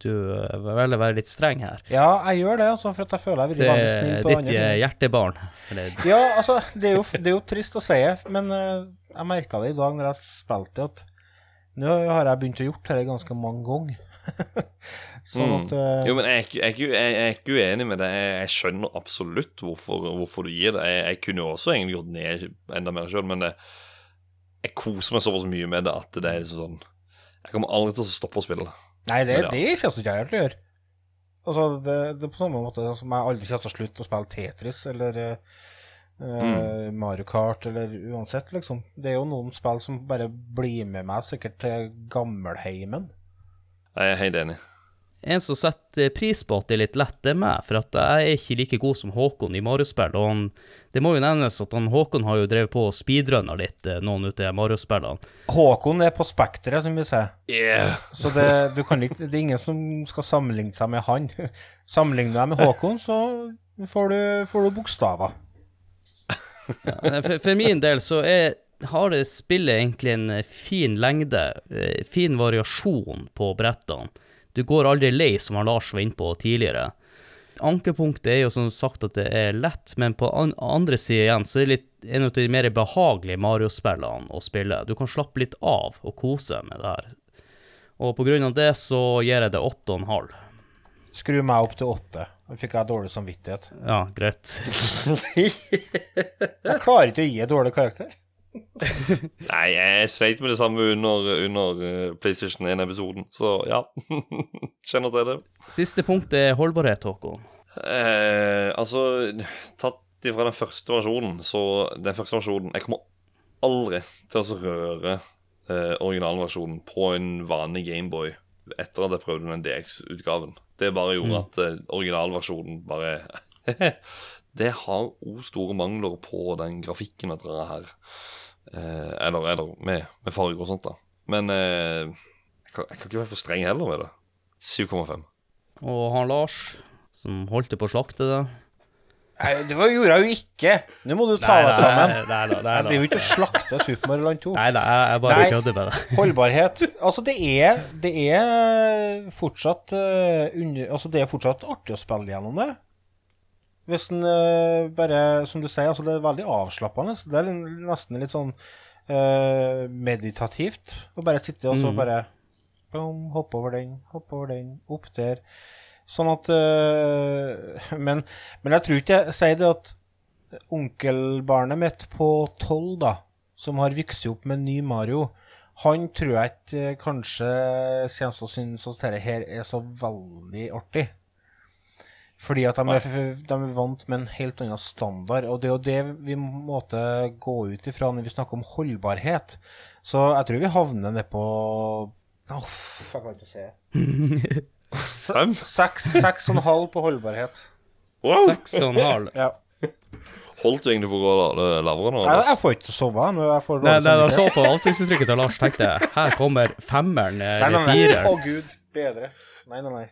Du eh, velger å være litt streng her. Ja, jeg gjør det, altså, for at jeg føler jeg vil være snill er på ditt andre ting. hjertebarn. Ja, altså, det er jo, det er jo trist å si, men uh, jeg merka det i dag når jeg spilte, at nå har jeg begynt å gjøre dette ganske mange ganger. Sånn at mm. Jo, men jeg jeg er jeg er ikke uenig med det. Jeg, jeg skjønner absolutt hvorfor, hvorfor du gir det. Jeg, jeg kunne jo også egentlig gått ned enda mer sjøl, men det, jeg koser meg såpass mye med det at det er liksom sånn Jeg kommer aldri til å stoppe å spille. Nei, det, det kommer ikke jeg til å gjøre. Altså, det, det er på samme måte som jeg aldri kommer til å slutte å spille Tetris eller eh, eh, Mario Kart eller uansett, liksom. Det er jo noen spill som bare blir med meg sikkert til gammelheimen. Jeg er helt enig. en som setter pris på at det er litt lett, det er meg, for at jeg er ikke like god som Håkon i Mario-spill. Og han, det må jo nevnes at han, Håkon har jo drevet på og speedrunna litt eh, noen av Mario-spillene. Håkon er på spekteret, som vi sier. Yeah. Så det, du kan ikke, det er ingen som skal sammenligne seg med han. [laughs] Sammenligner du deg med Håkon, så får du, får du bokstaver. Ja, For, for min del så er, har det spillet egentlig en eh, fin lengde, eh, fin variasjon på brettene. Du går aldri lei, som Lars var inne på tidligere. Ankepunktet er jo som sagt at det er lett, men på an andre sida igjen så er det litt en av de mer behagelige Mario-spillene å spille. Du kan slappe litt av og kose med det her. Og på grunn av det så gir jeg det 8,5. Skru meg opp til åtte. Da fikk jeg dårlig samvittighet. Ja, greit. [laughs] Jeg klarer ikke å gi dårlig karakter. Nei, jeg sleit med det samme under, under eh, PlayStation 1-episoden, så ja. [laughs] Kjenner til det. Siste punkt er holdbarhet, Håkon. Eh, altså, tatt ifra den første versjonen, så den første versjonen Jeg kommer aldri til å røre eh, originalversjonen på en vanlig Gameboy etter at jeg prøvde den DX-utgaven. Det bare gjorde at eh, originalversjonen bare [laughs] Det har òg store mangler på den grafikken at dere her. Eh, eller, eller med, med farger og sånt, da. Men eh, jeg, kan, jeg kan ikke være for streng heller med det. 7,5. Og han Lars, som holdt på å slakte det. Nei, det var, gjorde jeg jo ikke. Nå må du ta deg sammen. Nei, nei, nei, Jeg driver jo ikke og slakter Super Mario Land 2. nei, nei, jeg, jeg bare kødder med det. Holdbarhet Altså, det er, det er fortsatt uh, under, Altså, det er fortsatt artig å spille gjennom det. Hvis en eh, bare Som du sier, altså, det er veldig avslappende. Det er nesten litt sånn uh, meditativt å bare sitte og så bare boom, Hoppe over den, hoppe over den, opp der. Sånn at uh, [laughs] men, men jeg tror ikke jeg sier det at onkelbarnet mitt på tolv, da, som har vokst opp med ny Mario, han tror jeg ikke kanskje kommer til å synes at dette her er så veldig artig. Fordi at de er, de er vant med en helt annen standard, og det er jo det vi måtte gå ut ifra når vi snakker om holdbarhet. Så jeg tror vi havner ned på Åh, jeg kan [laughs] ikke se. Fem? Seks, seks og en halv på holdbarhet. Wow! Seks og en halv. Ja. Holdt du egentlig på å gå la- lavere nå? Jeg, jeg får ikke sove når jeg får Nei, nei, jeg så på ansiktsuttrykket til Lars, tenkte her kommer femmeren eller nei, nei. Å, fireren. gud. Bedre. Nei, nei, nei.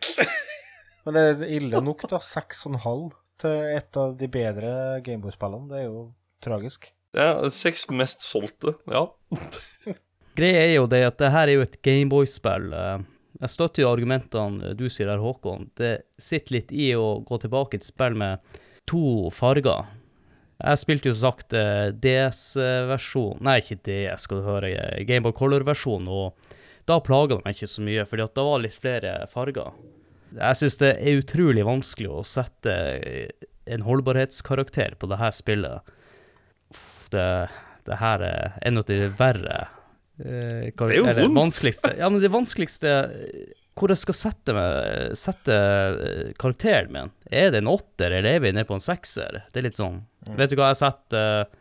Men det er ille nok, da. Seks og en halv til et av de bedre Gameboy-spillene. Det er jo tragisk. Ja, seks mest solgte, ja. [laughs] Greia er jo det at det her er jo et Gameboy-spill. eh, Jeg støtter jo argumentene du sier der, Håkon. Det sitter litt i å gå tilbake til et spill med to farger. Jeg spilte jo som sagt eh, DS-versjon Nei, ikke DS, skal du høre. eh, Gameboy Color-versjon. Og da plaga det meg ikke så mye, fordi at det var litt flere farger. Jeg syns det er utrolig vanskelig å sette en holdbarhetskarakter på det her spillet. Det, det her er en av de verre eh, Det er jo vondt. vanskeligste Ja, men det vanskeligste eh, Hvor jeg skal sette, meg, sette eh, karakteren min. Er det en åtter, eller er vi nede på en sekser? Det er litt sånn Vet du hva, jeg setter eh,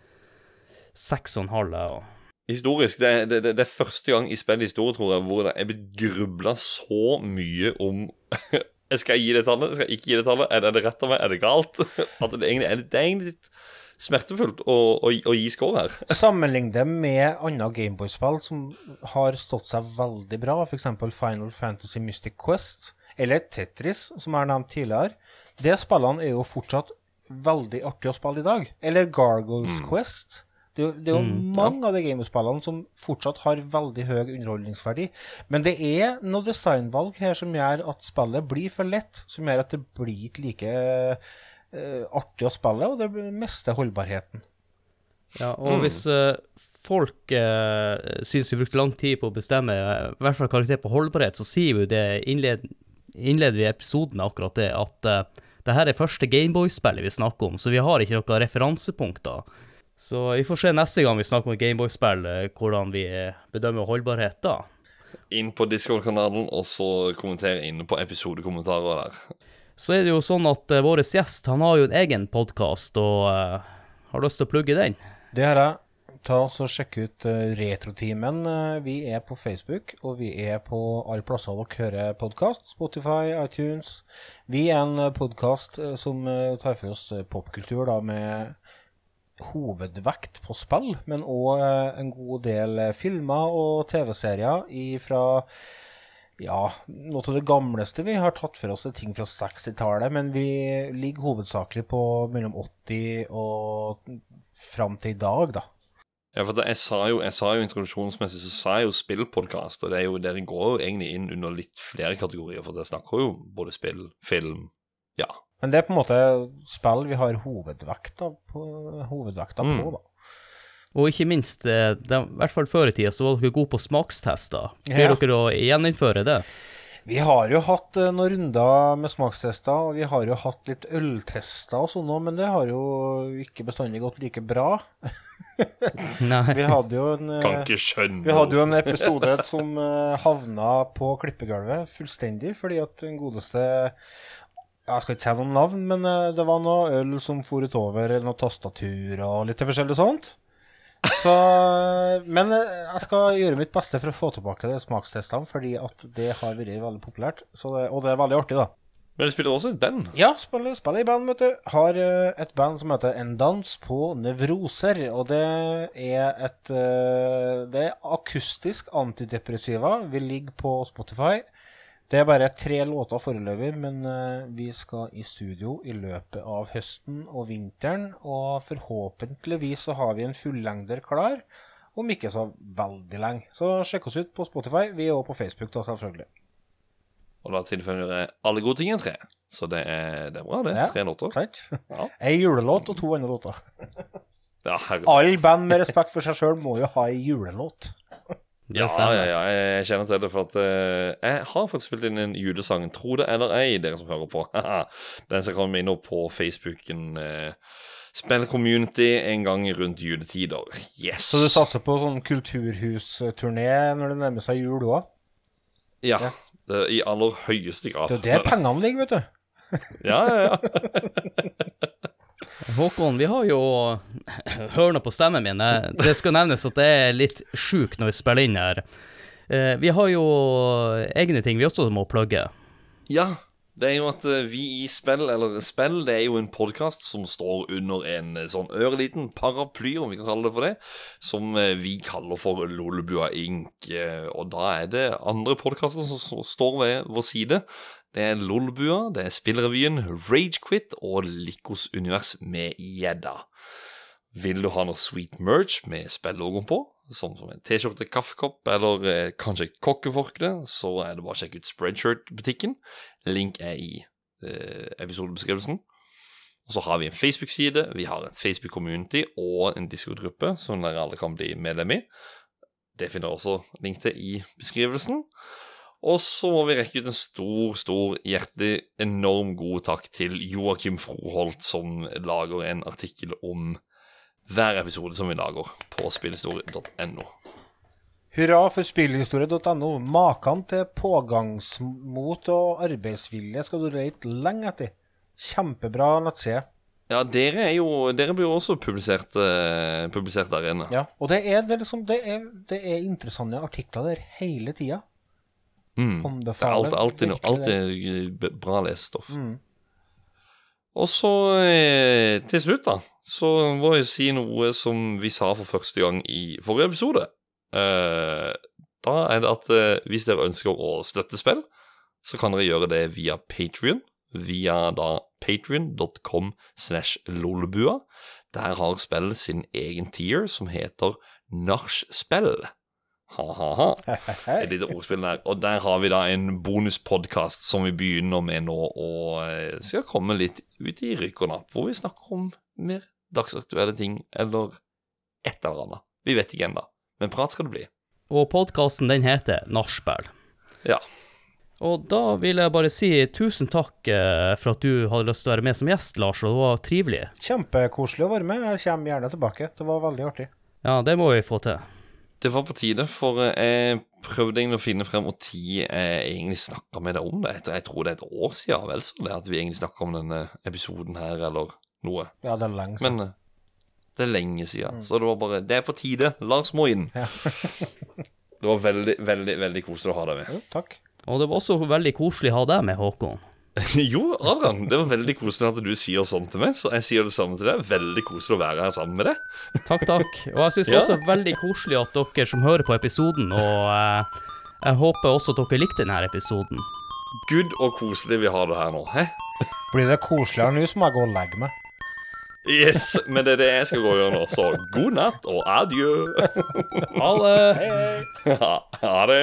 seks og en halv, jeg òg. Historisk, det, det, det, det er første gang i spennende historie, tror jeg, hvor det er blitt grubla så mye om [laughs] Skal jeg gi det tallet? Skal jeg ikke gi det tallet? Er det, er det rett av meg? Er det galt? [laughs] At det egentlig er, det er egentlig litt smertefullt å, å, å gi score her. [laughs] Sammenlign det med andre Gameboy-spill som har stått seg veldig bra, f.eks. Final Fantasy Mystic Quest, eller Tetris, som er nevnt tidligere. De spillene er jo fortsatt veldig artige å spille i dag. Eller Gargoyles Quest. Det er jo, det er jo mange av de Gameboy-spillene som fortsatt har veldig høy underholdningsverdi. Men det er noe designvalg her som gjør at spillet blir for lett, som gjør at det blir ikke like uh, artig å spille, og det mister holdbarheten. Ja, og hvis uh, folk uh, syns vi brukte lang tid på å bestemme eh, i hvert fall karakter på holdbarhet, så sier vi det innled, innleder vi episoden med akkurat det, at uh, det her er første Gameboy-spillet vi snakker om, så vi har ikke noen referansepunkter. Så vi får se neste gang vi snakker om Gameboy-spill, eh, hvordan vi eh, bedømmer holdbarhet da. Inn på Discord-kanalen, og så kommentere inne på episodekommentarer der. Så er det jo sånn at uh, vår gjest han har jo en egen podkast, og uh, har lyst til å plugge den. Det har jeg. Ta oss og Sjekk ut uh, Retrotimen. Uh, vi er på Facebook, og vi er på alle plasser dere hører podkast. Spotify, iTunes. Vi er en podkast som tar for oss popkultur da, med hovedvekt på spill, men òg en god del eh, filmer og TV-serier fra ja, noe av det gamleste vi har tatt for oss er ting fra 60-tallet, men vi ligger hovedsakelig på mellom 80 og fram til i dag, da. Ja, for jeg, sa jo, jeg sa jo introduksjonsmessig så sa jeg jo spillpodkast, og det er jo, dere går jo egentlig inn under litt flere kategorier, for dere snakker jo både spill, film Ja. Men det er på en måte spill vi har hovedvekta på, hovedvekta Mm. på da. Og ikke minst, de, i hvert fall før i tida, så var dere gode på smakstester. Blir Ja. dere å gjeninnføre det? Vi har jo hatt eh, noen runder med smakstester, og vi har jo hatt litt øltester og sånn òg, men det har jo ikke bestandig gått like bra. [laughs] Nei. Vi hadde jo en eh, Kan ikke skjønne Vi hadde jo en episode som eh, havna på klippegulvet fullstendig fordi at den godeste Jeg skal ikke si noen navn, men eh, det var noe øl som for utover, eller noe tastatur og litt forskjellig sånt. Så [laughs] Men eh, jeg skal gjøre mitt beste for å få tilbake de smakstestene, fordi at det har vært veldig populært. Så det, og det er veldig artig, da. Men du spiller også i band. Ja, spiller, spiller i band, vet du. Har eh, et band som heter En dans på nevroser. Og det er et Det er akustisk antidepressiva. Vi ligger på Spotify. Det er bare tre låter foreløpig, men eh, vi skal i studio i løpet av høsten og vinteren. Og forhåpentligvis så har vi en fullengder klar om ikke så veldig lenge. Så sjekk oss ut på Spotify. Vi er også på Facebook, da, selvfølgelig. Og da tilføyer alle gode ting er tre. Så det er, det er bra, det. Ja. Tre låter. Sant? Ja. [laughs] Ei julelåt og to andre låter. Ja. Alle band med respekt for seg sjøl må jo ha ei julelåt. Ja, ja, ja, jeg kjenner til det, for at uh, jeg har faktisk spilt inn en julesang, tro det eller ei, dere som hører på. [laughs] Den som kommer inn på Facebooken uh, Spill-community en gang rundt juletider. Yes! Så du satser på sånn kulturhusturné når det nærmer seg jul òg? Ja. det- I aller høyeste grad. Det er jo der pengene ligger, vet du. Ja, ja, ja. [laughs] Håkon, vi har jo [laughs] Hør på stemmen min. Det skal nevnes at det er litt sjukt når vi spiller inn her. Eh, Vi har jo egne ting vi også må plugge. Ja, det er jo at eh, vi i Spill, eller Spill, det er jo en podkast som står under en eh, sånn ørliten paraply, om vi kan kalle det for det, som vi kaller for Lolebua Inc. Og da er det andre podkaster som står ved vår side. Det er Lolebua, det er Spillrevyen, Ragequit og Likos univers med gjedda. Vil du ha noe sweet merch med spillogoen på, sånn som en T-skjorte, kaffekopp eller eh, kanskje et kokkeforkle, så er det bare å sjekke ut Spreadshirt-butikken. Link er i eh, episodebeskrivelsen. Og så har vi en Facebook-side, vi har et Facebook-community og en Discord-gruppe som dere alle kan bli medlem i. Det finner dere også link til i beskrivelsen. Og så må vi rekke ut en stor, stor, hjertelig, enorm god takk til Joakim Froholt, som lager en artikkel om hver episode som vi lager på spillhistorie.no. Hurra for spillhistorie.no. Maken til pågangsmot og arbeidsvilje skal du lete lenge etter. Kjempebra nettside. Ja, dere er jo Dere blir jo også publisert, eh, publisert der inne. Ja, og det er, det, liksom, det, er, det er interessante artikler der hele tida. Mm. Det er Anbefaler alltid, alltid, noe- alltid bra lesestoff. Mm. Og så eh, til slutt, da, så må jeg si noe som vi sa for første gang i forrige episode. Eh, da er det at eh, hvis dere ønsker å støtte spill, så kan dere gjøre det via Patrion. Via da patrion.com slash lolbua. Der har spillet sin egen tier som heter Nachspiel. Ha-ha-ha. Et lite ordspill der. Og der har vi da en bonuspodkast som vi begynner med nå, og eh, skal komme litt ut i rykk og napp, hvor vi snakker om mer dagsaktuelle ting, eller et eller annet. Vi vet ikke ennå, men prat skal det bli. Og podkasten den heter Nachspiel. Ja. Og da vil jeg bare si tusen takk eh, for at du hadde lyst til å være med som gjest, Lars, og det var trivelig. Kjempekoselig å være med. Jeg kommer gjerne tilbake. Det var veldig artig. Ja, det må vi få til. Det var på tide, for eh, jeg prøvde egentlig å finne frem når tid jeg egentlig snakka med deg om det. Jeg- tror det er et år siden, vel så det, at vi egentlig snakka om denne episoden her, eller noe. Ja, det er lenge siden. Men eh, det er lenge siden, så det var bare Det er på tide. Lars må inn. Ja. [laughs] det var veldig, veldig, veldig koselig å ha deg med. Jo, takk. Og det var også veldig koselig å ha deg med, Håkon. [laughs] Jo, Adrian, det var veldig koselig at du sier sånn til meg, så jeg sier det samme til deg. Veldig koselig å være her sammen med deg. [laughs] Takk, takk. Og jeg syns Ja. også veldig koselig at dere som hører på episoden, og eh, jeg håper også at dere likte denne episoden. Gud og koselig vi har det her nå. Hæ? [laughs] Blir det koseligere nå, som jeg går og legger meg. Yes, men det er det jeg skal gå og gjøre nå, så god natt og adjø. Ha det! Ha det.